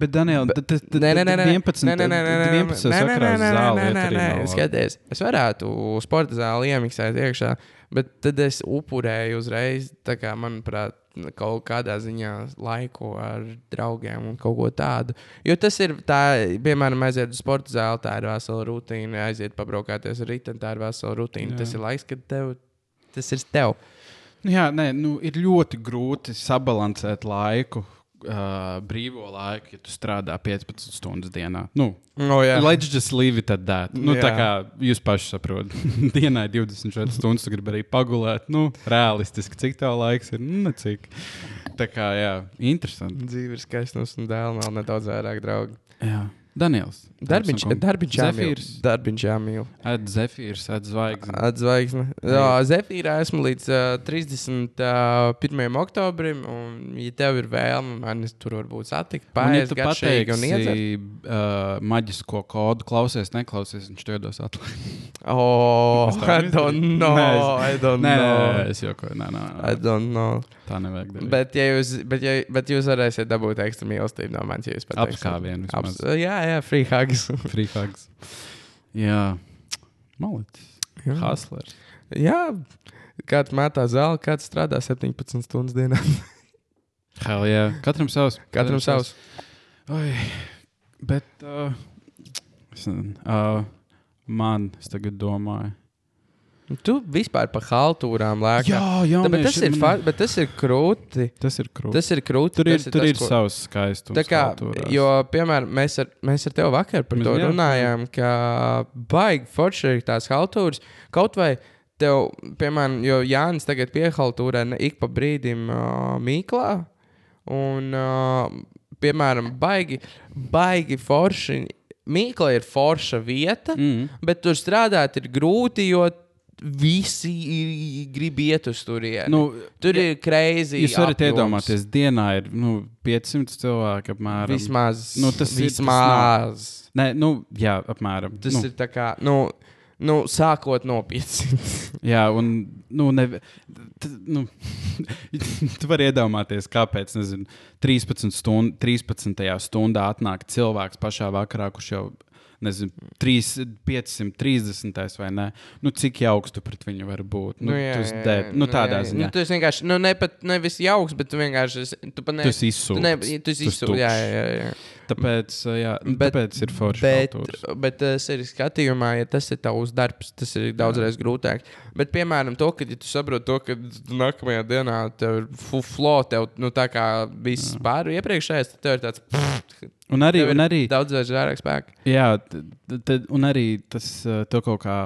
Bet, Daniel, tad tas ir Nē, nē, nē, nē, 11. nē, nē, nē, nē, nē, 11. nē, nē, nē. Skaties, es varētu sporta zāli iemiksēt iekšā, bet tad es upurēju uzreiz, tā kā, manuprāt, kaut kādā ziņā laiku ar draugiem un kaut ko tādu. Jo tas ir, tā, piemēram, aiziet uz sporta zāli, tā ir vesela rutīna, aiziet pabraukāties ar riteni, tā ir vesela rutīna. Jā. Tas ir laiks, kad tev, tas ir tev. Nu Jā, nē, nu, ir ļoti grūti sabalansēt laiku uh, brīvo laiku, ja tu strādā 15 stundas dienā. Nu, Oh, jā. Let's just leave it at that. Nu, tā Jā. kā jūs paši saprotat, *laughs* dienā ir 24 stundas, tu gribi arī pagulēt. Nu, realistiski, cik tā laiks ir? Nu, necik. Tā kā, jā, interesanti. Dzīve ir skaista un dēlā vēl nedaudz vairāk draugu. Jā. Daniels. Darbiņš, darbiņš jāmīl. Zefīrs. Darbiņš jāmīl. Zefīrs, Ed Zvaigznes. Atzvaigzne. Jā, Zefīrā esmu līdz uh, 31. oktobrim, un, ja tev ir vēlme, man tur varbūt satikt, Un, ja garšīgi un iedzert. pateiksi uh, maģisko kodu, klausies, neklausies, viņš to iedos atlikt. *laughs* Oh, Es I don't know. Nē, I don't Nē, nē, nē, know. es jokoju. Nē, nē, I nē. don't know. Tā nevajag darīt. Bet, ja jūs, bet, ja, bet jūs varēsiet dabūt ekstra mīlestību no manis, ja jūs pateiksiet. Apskāvienu vismaz. Jā, free hugs. *laughs* Free hugs. Jā, malicis. Jā. Haslers. jā, kāds mētā zāli, kāds strādā 17 stundas dienā. *laughs* Hell, jā. Katram savs. Katram savs. Oi, bet uh, es uh, man, es tagad domāju. Tu vispār par haltūrām lēkā. Jā, jā, Tā, bet, tas ir fa- bet tas ir krūti. Tas ir krūtis. Tas ir krūti. Tur ir, tas tur tas, ir ko- savs skaistums. Tā kā, kultūrās. jo, piemēram, mēs ar, mēs ar tevi vakar par Mēs- to jā. runājām, ka baigi forši ir tās haltūras. Kaut vai tev, piemēram, jo Jānis tagad piehaltūrē ik pa brīdim uh, mīklā. Un, uh, piemēram, baigi, baigi forši. Mīkla ir forša vieta, Mm. bet tur strādāt ir grūti, jo visi grib iet uz turieni. Nu, tur ir kreizi. Jūs varat iedomāties, dienā ir nu, 500 cilvēki apmēram. Vismaz. Nu, tas ir- tas vismaz. Nē, nu, jā, apmēram. Tas nu, ir tā kā, nu, nu sākot no 500. *laughs* Jā, un nu, ne, t, nu, *laughs* tu vari iedomāties, kāpēc nezinu, 13, stund, 13. stundā atnāk cilvēks pašā vakarā, kurš jau nezinu, 3, 530 vai ne. Nu, cik jauks tu pret viņu vari būt? Nu, jā, tu jā, jā. dead. Nu, tādā jā, jā. ziņā. Nu, esi vienkārši, nu, ne pat nevis jauks, bet tu vienkārši, tu pat ne. Tu esi Tu, ne, tu izsūkts. Jā, jā, jā. Jā. Tāpēc, jā, nu, Bet- tāpēc ir forši. Bet, kultūras. bet tas ir skatījumā, ja tas ir tavs darbs, tas ir daudzreiz grūtāk. Bet, piemēram, to, ka ja tu saproti to, ka nākamajā dienā tev ir fuflo, tev nu, tā kā viss pāri iepriekšējais, tad tev ir tāds. Un arī, un arī Daudzreiz vairāk spēka. Jā, tad, un arī tas to kaut kā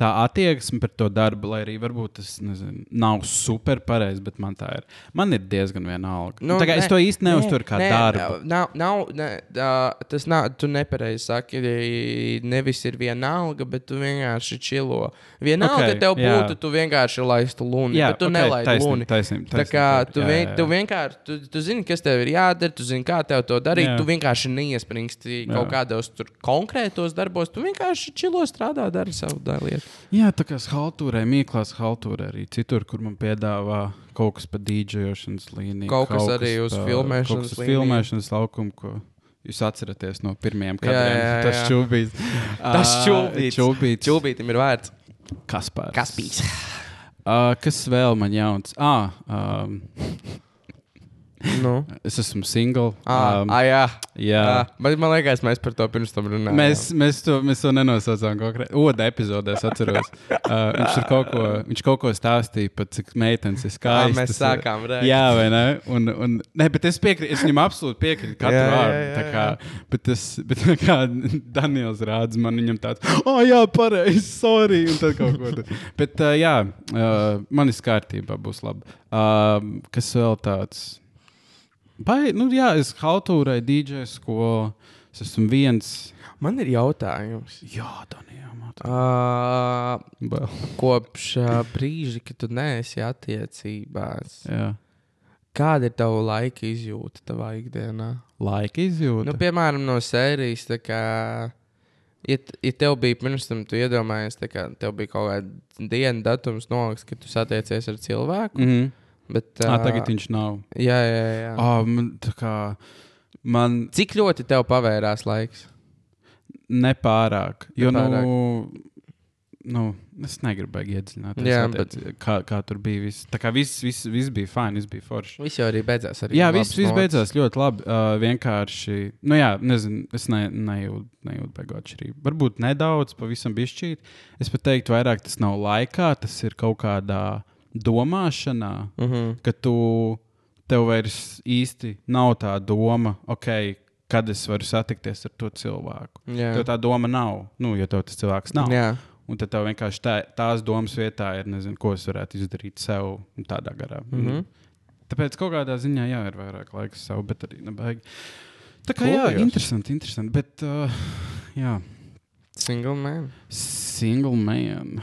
tā attieksme pret to darbu, lai arī varbūt tas nezinu, nav super pareizi, bet man tā ir. Man ir diezgan vienalga. Nu, tā kā es to īsti neuzturu kā nē, darbu. Nav, nav, ne, tas nav, tu nepareizi saki, nevis ir vienalga, bet tu vienkārši čilo. Vienalga, Ok, okay, tev jā. būtu, tu vienkārši laistu luni, Jā, bet tu ok, nelaidi taisnība, luni. taisnība, Tā kā taisnība, tu, jā, vien, jā, jā. tu vienkārši, tu, tu zini, kas tev ir jādara, tu zini, kā tev to darīt. Jā. Jā. Tu vienkārši neiespringsti kaut Jā. kādos konkrētos darbos. Tu vienkārši čilo strādā, dari savu da- lietu. Jā, tā kā haltūrē, mīklās haltūrē arī citur, kur man piedāvā kaut kas par dīdžejošanas līniju. Kaut kas arī uz pa- filmēšanas kaut kas uz filmēšanas laukumu, ko jūs atceraties no pirmajiem Jā, kadriem. jā, jā. Tas čūbīs. Tas čūbīts. Čūbīts. Čūbītim ir vērts. Kaspars. Kaspīs. Uh, kas vēl man jauns? Ah, um, Nu. *laughs* es esmu single. Ah, um, ah, jā. jā. Ah, bet man liekas, mēs par to pirms tam runājām. Mēs, mēs, to, mēs to nenosaucām konkrēti. Otra epizodē, es atceros. *laughs* Uh, viņš, kaut ko, viņš kaut ko stāstīja par cik meitenes ir skaistas. mēs sākām rēkt. Jā, vai ne? Un, un, ne bet es piekrītu, es viņam absolūti piekrītu katru vārdu. kā, Bet, tas, bet kā *laughs* Daniels rāda man, viņam tāds, ah, oh, jā, pareizi, sorry. Un tad kaut ko tādu. Bet, uh, jā, uh, man ir kārtībā, būs labi. Uh, kas vēl tāds? Vai, nu, jā, es hautūrai, DJ skolu. Es esmu viens. Man ir jautājums. Jā, Daniel. Uh, Vēl. kopš uh, brīža, kad tu neesi attiecībās, Jā. kāda ir tava laika izjūta tavā ikdienā? Laika izjūta. Nu, piemēram, no sērijas, kā, ja, ja tev bija pirms tam, tu iedomājies, kā tev bija kaut kāda diena, datums nolikts, kad tu satiecies ar cilvēku. mm -hmm. Bet, ah, ā, tagad viņš nav. Jā, jā, jā. Oh, man, kā, man Cik ļoti tev pavērās laiks? nepārāk. Jo, Nepārāk. nu, nu, es negribu baigi iedziļināties. Jā, attiec- kā, kā tur bija. Viss, tā kā viss, viss, viss bija fini, viss bija forši. Viss jau arī beidzās. Arī Jā, viss, viss beidzās ļoti labi. Uh, vienkārši, nu, jā, nezinu, es ne, nejūtu, nejūtu beigu atšķirību. Varbūt nedaudz, pavisam bišķīt. Es pat teiktu, vairāk tas nav laikā, tas ir kaut kādā domāšanā, Mhm. ka tu tev vairs īsti nav tā doma, ok, kad es varu satikties ar to cilvēku. Jā. Tev tā doma nav, nu, ja tev tas cilvēks nav. Jā. Un tad tev vienkārši tā, tās domas vietā ir, nezinu, ko es varētu izdarīt sev tādā garā. Mm. -hmm. Tāpēc kaut kādā ziņā jā, ir vairāk laika sev, bet arī nebaigi. Tā kā Cool, jā, Josh. interesanti, interesanti. Bet, uh, jā, Single man. single man.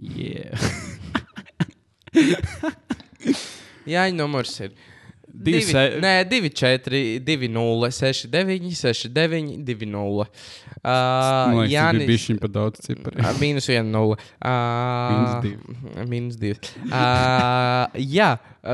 Yeah. *laughs* *laughs* Jā, numurs ir. Divi Divi, se- nē, 2, 4, 2, 0, 6, 9, 6, 9, 2, 0. Man Uh, liekas, tas bija bišķiņ par daudz cipariem. Uh, Mīnus 1, 0. Uh, Mīnus Mīnus 2. Uh, jā,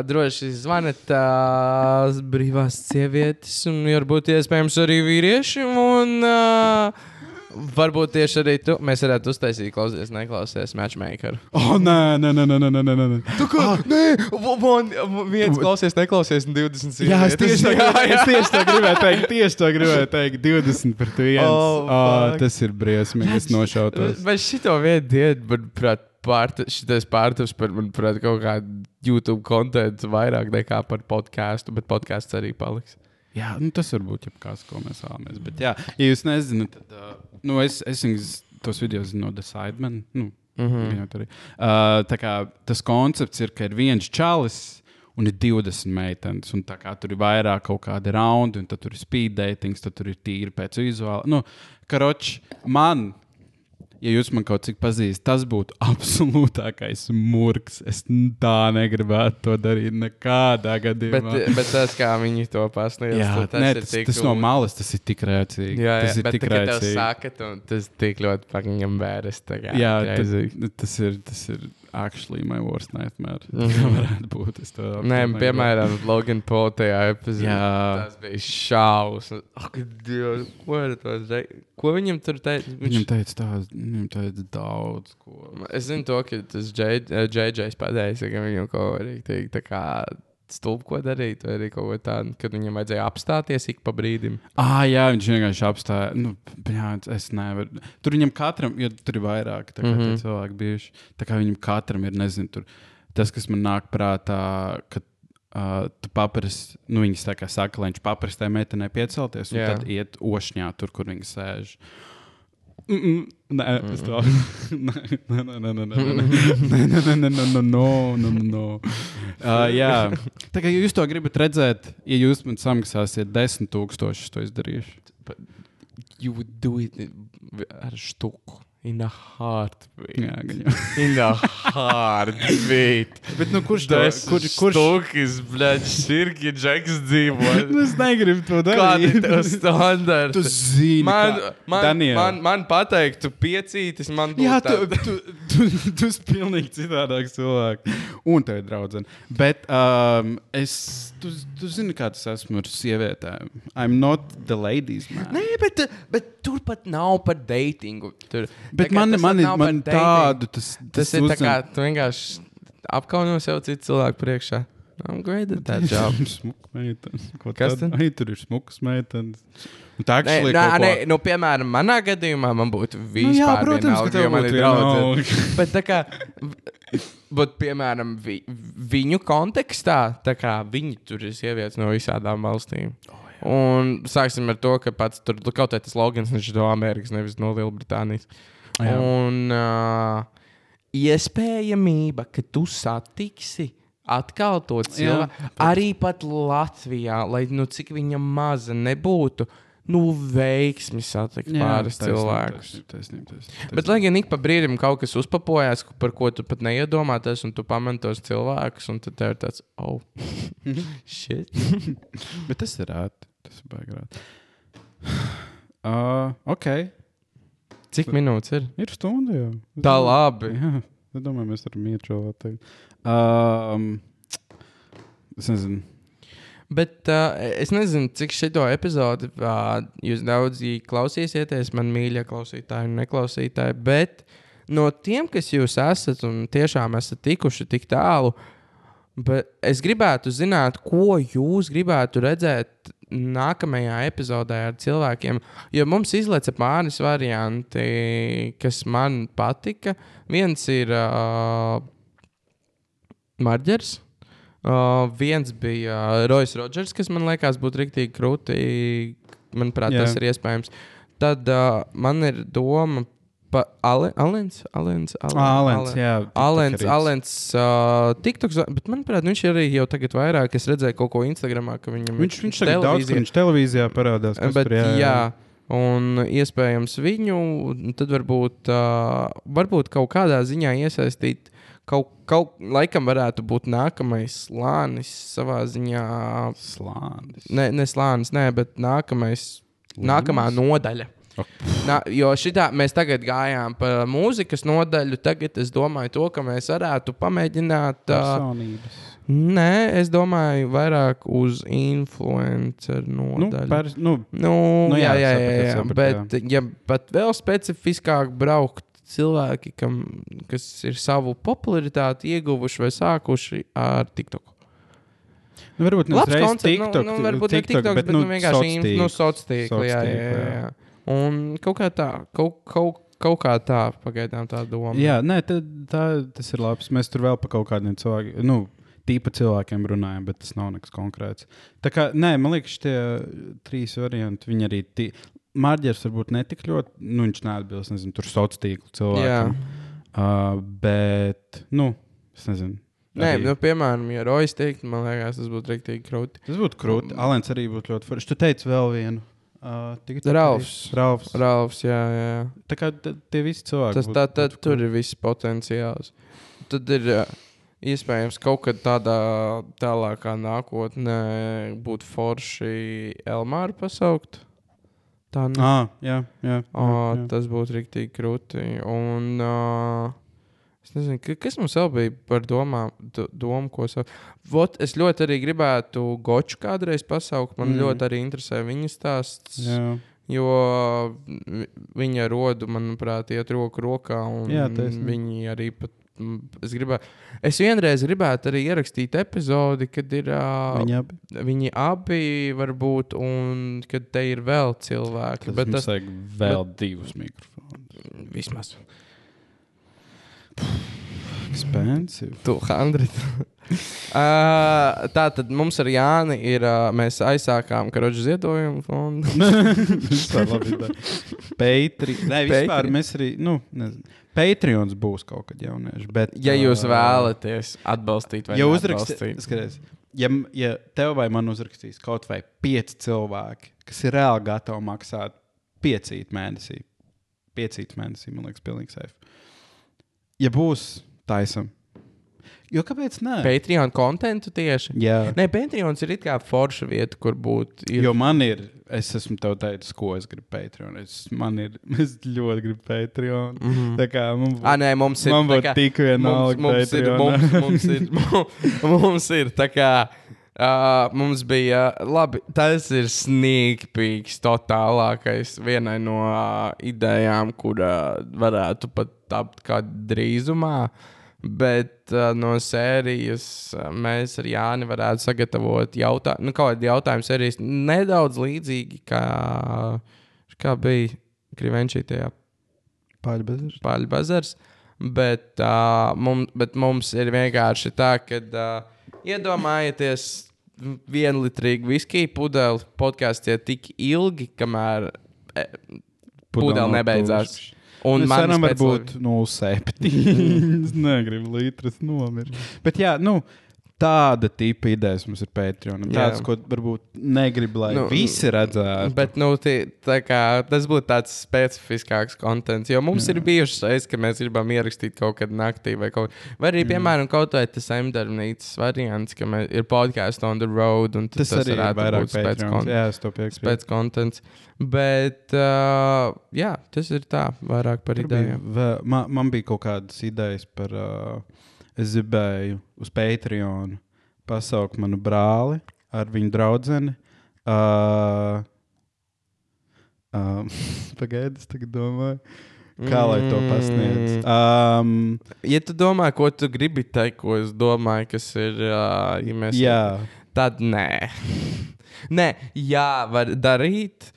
droši zvanat uh, brīvās sievietes, un varbūt iespējams arī vīrieši. Un, uh, Varbūt tieši arī tu, mēs varētu uztaisīt, klausies, neklausies matchmakeru. Oh, nē, nē, nē, nē, nē, nē, nē. Tu kā? Ah. Nē, man viens klausies, neklausies, un 20 cīņas. Jā, es tieši, *laughs* jā, jā. es tieši to gribēju teikt, tieši to gribēju teikt, 20 par 1. Oh, oh, tas ir briesmīgi, es nošautos. Bet šito vienu dienu, manuprāt, pārta, šitais pārtaps par, manuprāt, kaut kādu YouTube kontentu vairāk nekā par podkāstu, bet podkāsts arī paliks. Jā, nu, tas var būt jebkas, ko mēs vēlamies. Bet, jā, ja jūs nezināt, tad uh, nu, es, es tos video zinu no The Sidemen. Nu, mm. -hmm. uh, tā kā tas koncepts ir, ka ir viens čalis. Un ir 20 meitenes, un tā kā tur ir vairāk kaut kādi raundi, un tad tur ir speed dating, tad tur ir tīri pēc vizuāla. Nu, karoči, man, ja jūs man kaut cik pazīstat, tas būtu *laughs* absolūtākais murgs. Es tā negribētu to darīt nekādā Bet, gadījumā. bet tas, kā viņi to pasniedz, Jā, tas, ir tas, tik tas no malas tas ir tik rēcīgi. Jā, jā, tas ir bet tik rēcīgi. saka, tu, tas tik ļoti pagaņem bēres. Jā, tas, tas ir. Tas ir Actually, my worst nightmare. Mm. -hmm. varētu būt. Es Nē, piemēram, Logan Paul tajā epizodē. Jā. Tas bija šausmas. Ak, Dievs, ko, to ko viņam tur teica? Viņam teica, tā, viņam teica daudz ko. Es zinu, to, ka tas JJs pateica, ka viņam kaut ko rīktīgi tā kā stulbi ko darīt, vai arī kaut ko tādu, kad viņam vajadzēja apstāties ik pa brīdim. Ah, jā, viņš vienkārši apstāja. Nu, jā, es nevaru. Tur viņam katram, jo tur ir vairāk kā, mm. -hmm. cilvēki bijuši. Tā kā viņam katram ir, nezinu, tur, tas, kas man nāk prātā, uh, tu paprasti, nu, viņas tā kā saka, lai viņš paprasti tai meitenei piecelties, un Jā. tad iet ošņā, tur, kur viņa sēž. Mm -mm. Es *laughs* *laughs* *laughs* to nē, nē, nē, nē, nē, nē, nē, nē, nē, nē, nē, nē, nē, nē. Uh, jā, tā kā jūs to gribat redzēt, ja jūs man samaksāsiet desmit tūkstošus, to es darīšu. You would do it ar štuku. In a heartbeat. Jā, gan jau. *laughs* In a heartbeat. Bet nu, kurš to Tas kurš, kurš... Štukis, blēģ, sirgi, džeks dzīvo. *laughs* Nu, es negribu to Kādi darīt. tev standarti? Tu zini, Man, man, Daniel. man, man pateikt, tu piecītis, man būtu Jā, tu, tāda- tu, tu, tu esi pilnīgi citādāks cilvēks. Un tev ir draudzene. Bet um, es, tu, tu zini, kā tas esmu ar sievietēm. I'm not the ladies man. Nē, bet, bet tur pat nav par datingu. Tur, Bet tā kā man, tas man, man datingu. tādu, tas, Tas ir tā kā tu vienkārši apkauno sev citu cilvēku priekšā. I'm great at that job. Kas tad? Ai, tur ir smukas meitenes. Tā actually nē, kaut nē, nu, piemēram, manā gadījumā man būtu Nu, vispār jā, protams, ka vienalga, tev jo man būtu vienalga. *laughs* Bet tā kā, bet, piemēram, vi, viņu kontekstā, tā kā viņi tur ir sievietes no visādām valstīm. Un sāksim ar to, ka pats tur kaut kā tas logins ir no Amerikas, nevis no Lielbritānijas. Jā. Un uh, iespējamība, ka tu satiksi atkal to cilvēku, arī pat Latvijā, lai nu cik viņa maza nebūtu, nu veiksmi satikt pāris cilvēkus. taisnība, taisnība, Bet, lai gan ik pa brīdim kaut kas uzpapojās, par ko tu pat neiedomājies, un tu pamani tos cilvēkus, un tad tev ir tāds, oh, *laughs* shit. Bet tas ir rēti. Tas ir rēti. *sighs* Uh, ok. Cik minūtes ir? Ir stunda jau. Tā labi. Jā, es domāju, mēs varam vēl teikt. Um, es nezinu. Bet uh, es nezinu, cik šito epizodi uh, jūs daudz klausīsieties, man mīļie klausītāji un neklausītāji. Bet no tiem, kas jūs esat un tiešām esat tikuši tik tālu, bet es gribētu zināt, ko jūs gribētu redzēt nākamajā epizodē ar cilvēkiem. Jo mums izlaica pāris varianti, kas man patika. Viens ir uh, Marģers. Uh, viens bija uh, Rojas Rodžers, kas man liekas būtu rīktīgi krūti. Manuprāt, Jā. tas ir iespējams. Tad uh, man ir doma par Ale- Alens. Alens, Alens, Alens, jā. Alens, tiktokerīts. Alens, uh, TikToks, bet manuprāt, viņš arī jau tagad vairāk, es redzēju kaut ko Instagramā, ka viņam Viņš, viņš tagad daudz, viņš televīzijā parādās. kas Bet, tur, jā, jā. Un iespējams viņu, tad varbūt, uh, varbūt kaut kādā ziņā iesaistīt. Kaut, kaut laikam varētu būt nākamais slānis savā ziņā. Slānis. Ne, ne slānis, nē, bet nākamais, nākamā nodaļa. Nā, jo šitā mēs tagad gājām pa mūzikas nodaļu. Tagad es domāju, to, ka mēs varētu pamēģināt. Personības. nē, es domāju, vairāk uz influenceru Nu, nodaļu. par, nu, Nu, Nu, jā, jā, jā, jā, jā, Bet, ja pat vēl specifiskāk braukt cilvēki, kam, kas ir savu popularitāti ieguvuši vai sākuši ar TikTok. nu, varbūt ne uzreiz koncepts, TikTok, nu, nu, varbūt ne TikTok, TikTok, bet, bet nu, vienkārši sociāltīkli. in- nu, sociālo tīklu. Jā, jā, jā, jā. Jā. Un kaut kā tā, kaut, kaut, kaut kā tā, pagaidām tā doma. Jā, nē, tā, tā, tas ir labi. Mēs tur vēl par kaut kādiem cilvēkiem, nu, tīpa cilvēkiem runājam, bet tas nav nekas konkrēts. Tā kā, nē, man liekas, tie trīs varianti, viņi arī. Tī... Mārģers varbūt netik ļoti, nu, viņš neatbilst, nezinu, tur sociālo tīklu jā. cilvēkam. Uh, bet, nu, es nezinu. Nē, arī- nu, piemēram, ja Rojas teikt, man liekas, tas būtu rīktīgi krūti. Tas būtu krūti. Alans arī būtu ļoti foršs. Tu teici vēl vienu. Uh, Ralfs. Ralfs. Ralfs, jā, jā. Tā kā tie visi cilvēki. Tas tā, tā, tur ir viss potenciāls. Tad ir iespējams kaut kad tādā tālākā nākotnē būt forši Elmāru pasaukt. Tā nu, Ah, jā, jā. jā, jā. tas būtu rīktīgi krūti. Un, uh, nezinu, ka- kas mums vēl bija par domām, do- domu, ko sauc. Vot, es ļoti arī gribētu Goču kādreiz pasaukt. Man Mm. ļoti arī interesē viņa stāsts. jā. Jo vi- viņa rodu, manuprāt, iet roku rokā. un Jā. Viņi arī pat. Es, gribētu, es vienreiz gribētu arī ierakstīt epizodi, kad ir uh, Viņa abi. viņi abi, varbūt, un kad te ir vēl cilvēki. Tas bet tas vajag vēl divus mikrofonus. vismaz Expensive. 200. uh, tā tad mums ar Jāni ir. Uh, mēs aizsākām karoģu ziedojumu fondu. *laughs* Patri... *laughs* Nē, vispār mēs arī, nu, nezinu. Patreons būs kaut kad jaunieši, bet... ja jūs ā, vēlaties atbalstīt, vai Ja skaties, ja, ja tev vai man uzrakstīs kaut vai pieci cilvēki, kas ir reāli gatavi maksāt piecīt mēnesī, piecīt mēnesī, man liekas, pilnīgi safe. Ja būs, taisam. Jo kāpēc ne? Patreon kontentu tieši. Jā. Nē, Patreons ir it kā forša vieta, kur būt. Ir... Jo man ir, es esmu tev teicis, ko es gribu Patreon. Es, man ir, *laughs* es ļoti gribu Patreon. Mm -hmm. Tā kā man būtu. Ah, nē, mums ir. Man tā būtu kā- tik vienalga Mums, mums, ir, Patreonā. mums, *laughs* mums ir. *laughs* Mums ir tā kā. Uh, mums bija, labi, tas ir sniegpīgs, totālākais vienai no uh, idejām, kur uh, varētu pat tapt kā drīzumā. Bet uh, no sērijas uh, mēs ar Jāni varētu sagatavot jautājumu, nu, kaut kādu jautājumu sērijas nedaudz līdzīgi, kā, kā bija Krivenčī tajā Paļbezers. Paļu bazars. Bet, uh, mums, bet mums ir vienkārši tā, ka uh, iedomājieties vienu litrīgu viskiju pudeli podkāstā tik ilgi, kamēr e, pudele nebeidzās. Un Un man manam var būt 0,7. es negribu litras nomirt. Bet jā, nu. Tāda tipa idejas mums ir Patreon. Jā. Tādas, ko varbūt negribu, lai Nu, visi redzētu. Bet nu, tie, kā, tas būtu tāds specifiskāks konteksts. Jo mums Jā. ir bijušas reizes, ka mēs gribam ierakstīt kaut kad naktī, vai, kaut, vai arī, piemēram, kaut vai tas M-darbnīcas variants, ka mēs, ir podkāsts on the road. tas, tas arī ir vairāk pēc Patreons. kon- Jā, es to piekrītu. pēc konteksta. Bet, uh, jā, tas ir tā, vairāk par Tur bija idejām. vēl- Man, man bija kaut kādas idejas par. Uh, es gribēju uz Patreon pasaukt manu brāli ar viņu draugu. Uh, um, *laughs* Pagaidiet, es tagad domāju, kā lai to pasniedz. Um, Ja tu domā, ko tu gribi teikt, ko es domāju, kas ir. Uh, ja mēs, jā, Tad nē. *laughs* nē, jā, var darīt.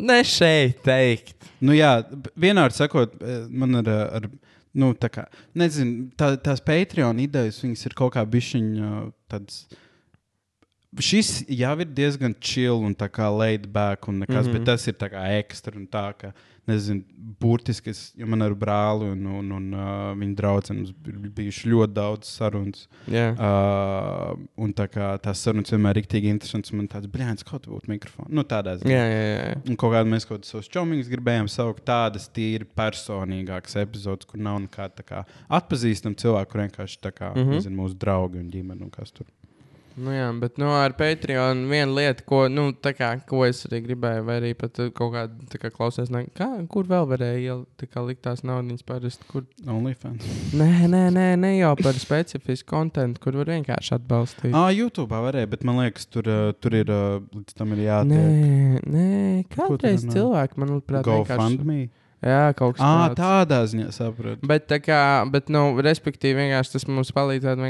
Ne šeit teikt. nu jā, b- vienādi sakot, eh, man ar, ar Nu, tā kā, nezinu, tā, tās Patreon idejas, viņas ir kaut kā bišķiņa tādas. Šis jau ir diezgan chill un tā kā laid back un nekas, mm -hmm. bet tas ir tā kā ekstra un tā, ka, nezinu, burtiski, es, jo man ar brāli un, un, un uh, viņa draugiem ir bijuši ļoti daudz sarunas. Jā. Uh, un tā kā tās sarunas vienmēr ir rīktīgi interesantas. Man tāds brīnums, kaut kāda būtu mikrofons. Nu, tādā ziņā. Jā, jā, jā. Un kaut kādā mēs kaut kādus savus čomiņus gribējām saukt, tādas tīri personīgākas epizodes, kur nav nekāda kā atpazīstama cilvēka, kur vienkārši tā kā, mm. -hmm. nezinu, mūsu draugi un ģimene un kas tur. Nu, jā, bet nu, ar Patreon viena lieta, ko, nu, kā, ko es arī gribēju, vai arī pat uh, kaut kāda tā kā klausies, ne, kā, kur vēl varēja iel- tā kā likt tās naudas parasti. Kur... OnlyFans. Nē, nē, nē, ne jau par specifisku kontekstu, kur var vienkārši atbalstīt. Ah, YouTube varēja, bet man liekas, tur, uh, tur ir uh, līdz tam ir jātiek. Nē, nē, Ko tu kādreiz runā? cilvēki, manuprāt, GoFundMe. Jā, kaut kas tāds. tādā ziņā saprotu. Bet, tā kā, bet, nu, respektīvi, tas mums palīdzētu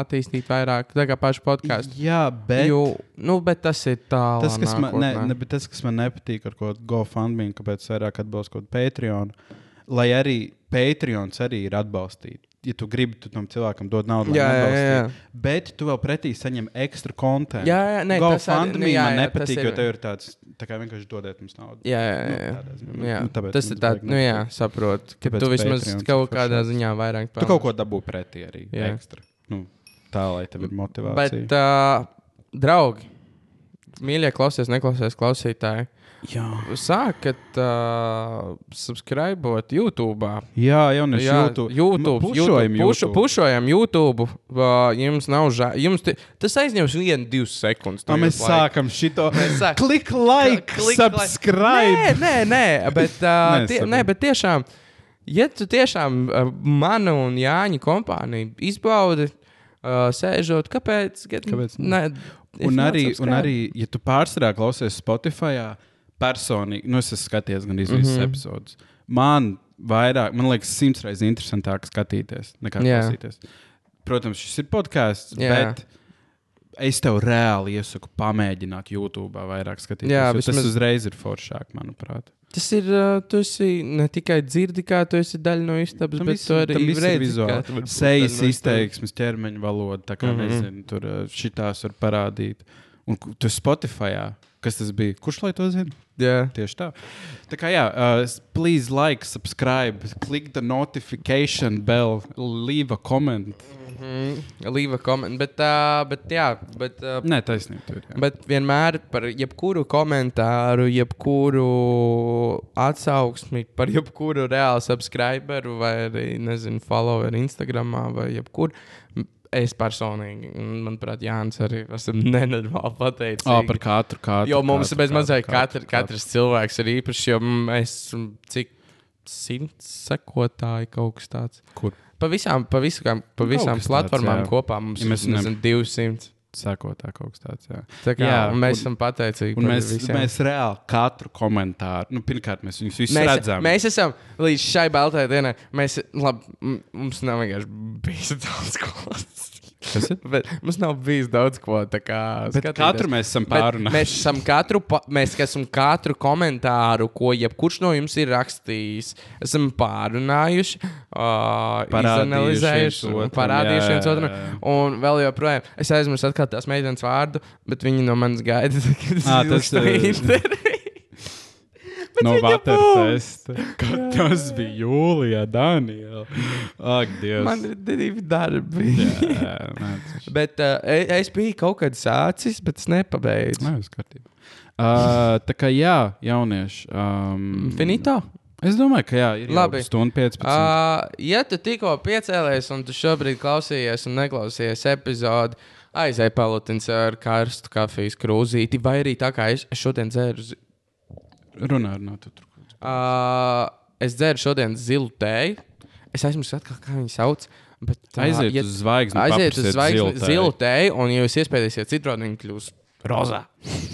attīstīt vairāk, pašu podkāstu. Jā, bet. Jo, nu, bet tas ir tālu. Tas, kas man, ne, ne, tas, kas man nepatīk ar ko GoFundMe, un kāpēc vairāk atbalstu kaut Patreon, lai arī Patreons arī ir atbalstīts. Ja tu gribi, tu tam cilvēkam dod naudu, Jā, jā, jā, jā. Bet tu vēl pretī saņem ekstra kontekstu. Jā, jā, nē, tas arī- GoFundMe nu, jā, man jā, tas nepatīk, ir- jo tev ir tāds, tā kā vienkārši dodiet mums naudu. Jā, jā, Nu, jā. tādā ziņā. jā. Nu, tāpēc tas ir tāds, nu, jā, saprotu, ka Tāpēc tu vismaz Patreons ir kaut kādā ziņā vairāk Tu kaut ko dabū pretī arī. Jā. Ekstra. Nu, tā, lai tev ir motivācija. Bet, uh, draugi, mīļie klausies, neklausies klausītāji, jā. sākat uh, subscribot YouTube. jā, jaunieši Jā, YouTube. YouTube, Pušojam YouTube, pušu, pušojam YouTube. Uh, jums nav žēl. Jums te, tas aizņems vienu, divas sekundes. Tā mēs laika. sākam šito. Sāk- Klik, like, Klik, like. subscribe. Nē, nē, nē, bet, uh, Nē, tie, nē, bet tiešām, ja tu tiešām uh, manu un Jāņa kompāniju izbaudi, uh, sēžot, kāpēc? Kāpēc if Un arī, un arī, ja tu pārsvarā klausies Spotify, personīgi, nu es esmu skatījies gan visas mm. -hmm. epizodus. Man vairāk, man liekas, simts reizes interesantāk skatīties nekā Jā. klausīties. Protams, šis ir podkāsts, Jā. bet es tev reāli iesaku pamēģināt YouTube vairāk skatīties. Jā, jo tas vismaz- uzreiz ir foršāk, manuprāt. Tas ir, uh, tu esi ne tikai dzirdi, kā tu esi daļa no istabas, Tam bet tu arī redzi, vizuāli. Sejas izteiksmes, ķermeņa valoda, tā kā mm. -hmm. nezinu, tur uh, šitās var parādīt. Un tu Spotify, kas tas bija? Kurš lai to zina? Jā. Tieši tā. Tā kā jā, uh, please like, subscribe, click the notification bell, leave a comment. Mm, Līva komentāru, bet, uh, bet jā, bet. Uh, Nē, taisnība. tur jā. Bet vienmēr par jebkuru komentāru, jebkuru atsauksmi, par jebkuru reālu subscriberu vai arī, nezinu, followeru Instagram vai jebkur. Es personīgi, un manuprāt, Jānis arī esam *laughs* nenormāli pateicīgi. Ā, par katru kādu. Jo mums katru, bez mazliet katru, katru, katrs cilvēks ir īpašs, jo mēs cik simts sekotāji kaut kas tāds. Kur? Pa visām, pa visām, pa visām kas tāds, platformām jā. kopā mums Ja ir ne- nezinu, 200. Sekotā kaut kas tāds. Jā. Tā kā, Jā, mēs un- esam pateicīgi. Mēs, visiem. mēs reāli katru komentāru, nu, pirmkārt, mēs viņus visus mēs, redzam. mēs esam līdz šai baltajai dienai. Mēs, labi, mums nav vienkārši bijis daudz ko. Bet mums nav bijis daudz ko tā kā. Bet skatīties. katru mēs esam pārunājuši. Mēs esam katru, pa- mēs esam katru komentāru, ko jebkurš no jums ir rakstījis, esam pārunājuši, uh, izanalizējuši, parādījuši viens otram. Un vēl joprojām, es aizmirsu atkal tās meitenes vārdu, bet viņi no manis gaida, *laughs* kad es to *laughs* interviju. No. Kad tas bija Jūlijā, Daniela. Ak, Dievs. Man ir divi darbi. Jā, *laughs* ir- Bet uh, es biju kaut kad sācis, bet es nepabeidzu. Nē, viss kārtībā. Uh, tā kā jā, jaunieši. Um, Finito? Es domāju, ka jā, ir Labi. Stundu 15. Uh, ja tu tikko piecēlies un tu šobrīd klausījies un neklausījies epizodi, aizej palutins ar karstu kafijas krūzīti, vai arī tā kā es, es šodien dzēru. Runā, runā. Tu tur. Uh, es dzēru šodien zilu tēju. Es aizmirsu, atkal, kā viņu sauc. Bet, uh, Aiziet ja- uz zvaigzni. Aiziet uz zvaigzni, zilu tēju, un, ja jūs iespējaties citronu, viņi kļūs rozā.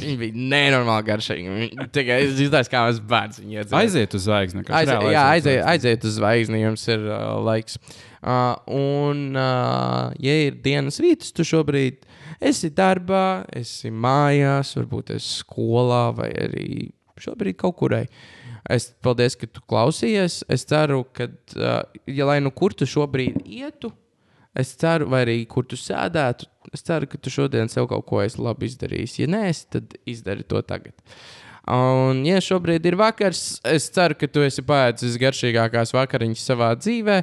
Viņi bija nenormāli garšīgi. Viņi Tikai es izdomāju, kā mēs bērns viņu iedzēram. Aiziet uz zvaigzni. Aiziet, jā, aiziet aiziet uz zvaigzni, jums ir uh, laiks. Uh, un, uh, ja ir dienas rīts, tu šobrīd esi darbā, esi mājās, varbūt esi skolā vai arī šobrīd kaut kurai. Es paldies, ka tu klausījies. Es ceru, ka, uh, ja lai nu kur tu šobrīd ietu, es ceru, vai arī kur tu sēdētu, es ceru, ka tu šodien sev kaut ko esi labi izdarījis. Ja nē, tad izdari to tagad. Un, ja šobrīd ir vakars, es ceru, ka tu esi pēcis garšīgākās vakariņas savā dzīvē.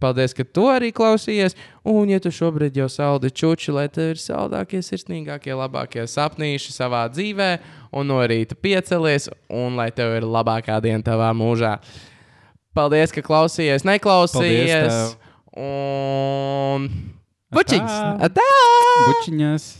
Paldies, ka tu arī klausījies. Un, ja tu šobrīd jau saldi čuči, lai tev ir saldākie, sirsnīgākie, labākie sapnīši savā dzīvē, un no rīta piecelies, un lai tev ir labākā diena tavā mūžā. Paldies, ka klausījies, neklausījies. Un bučiņas! Atā! Bučiņas!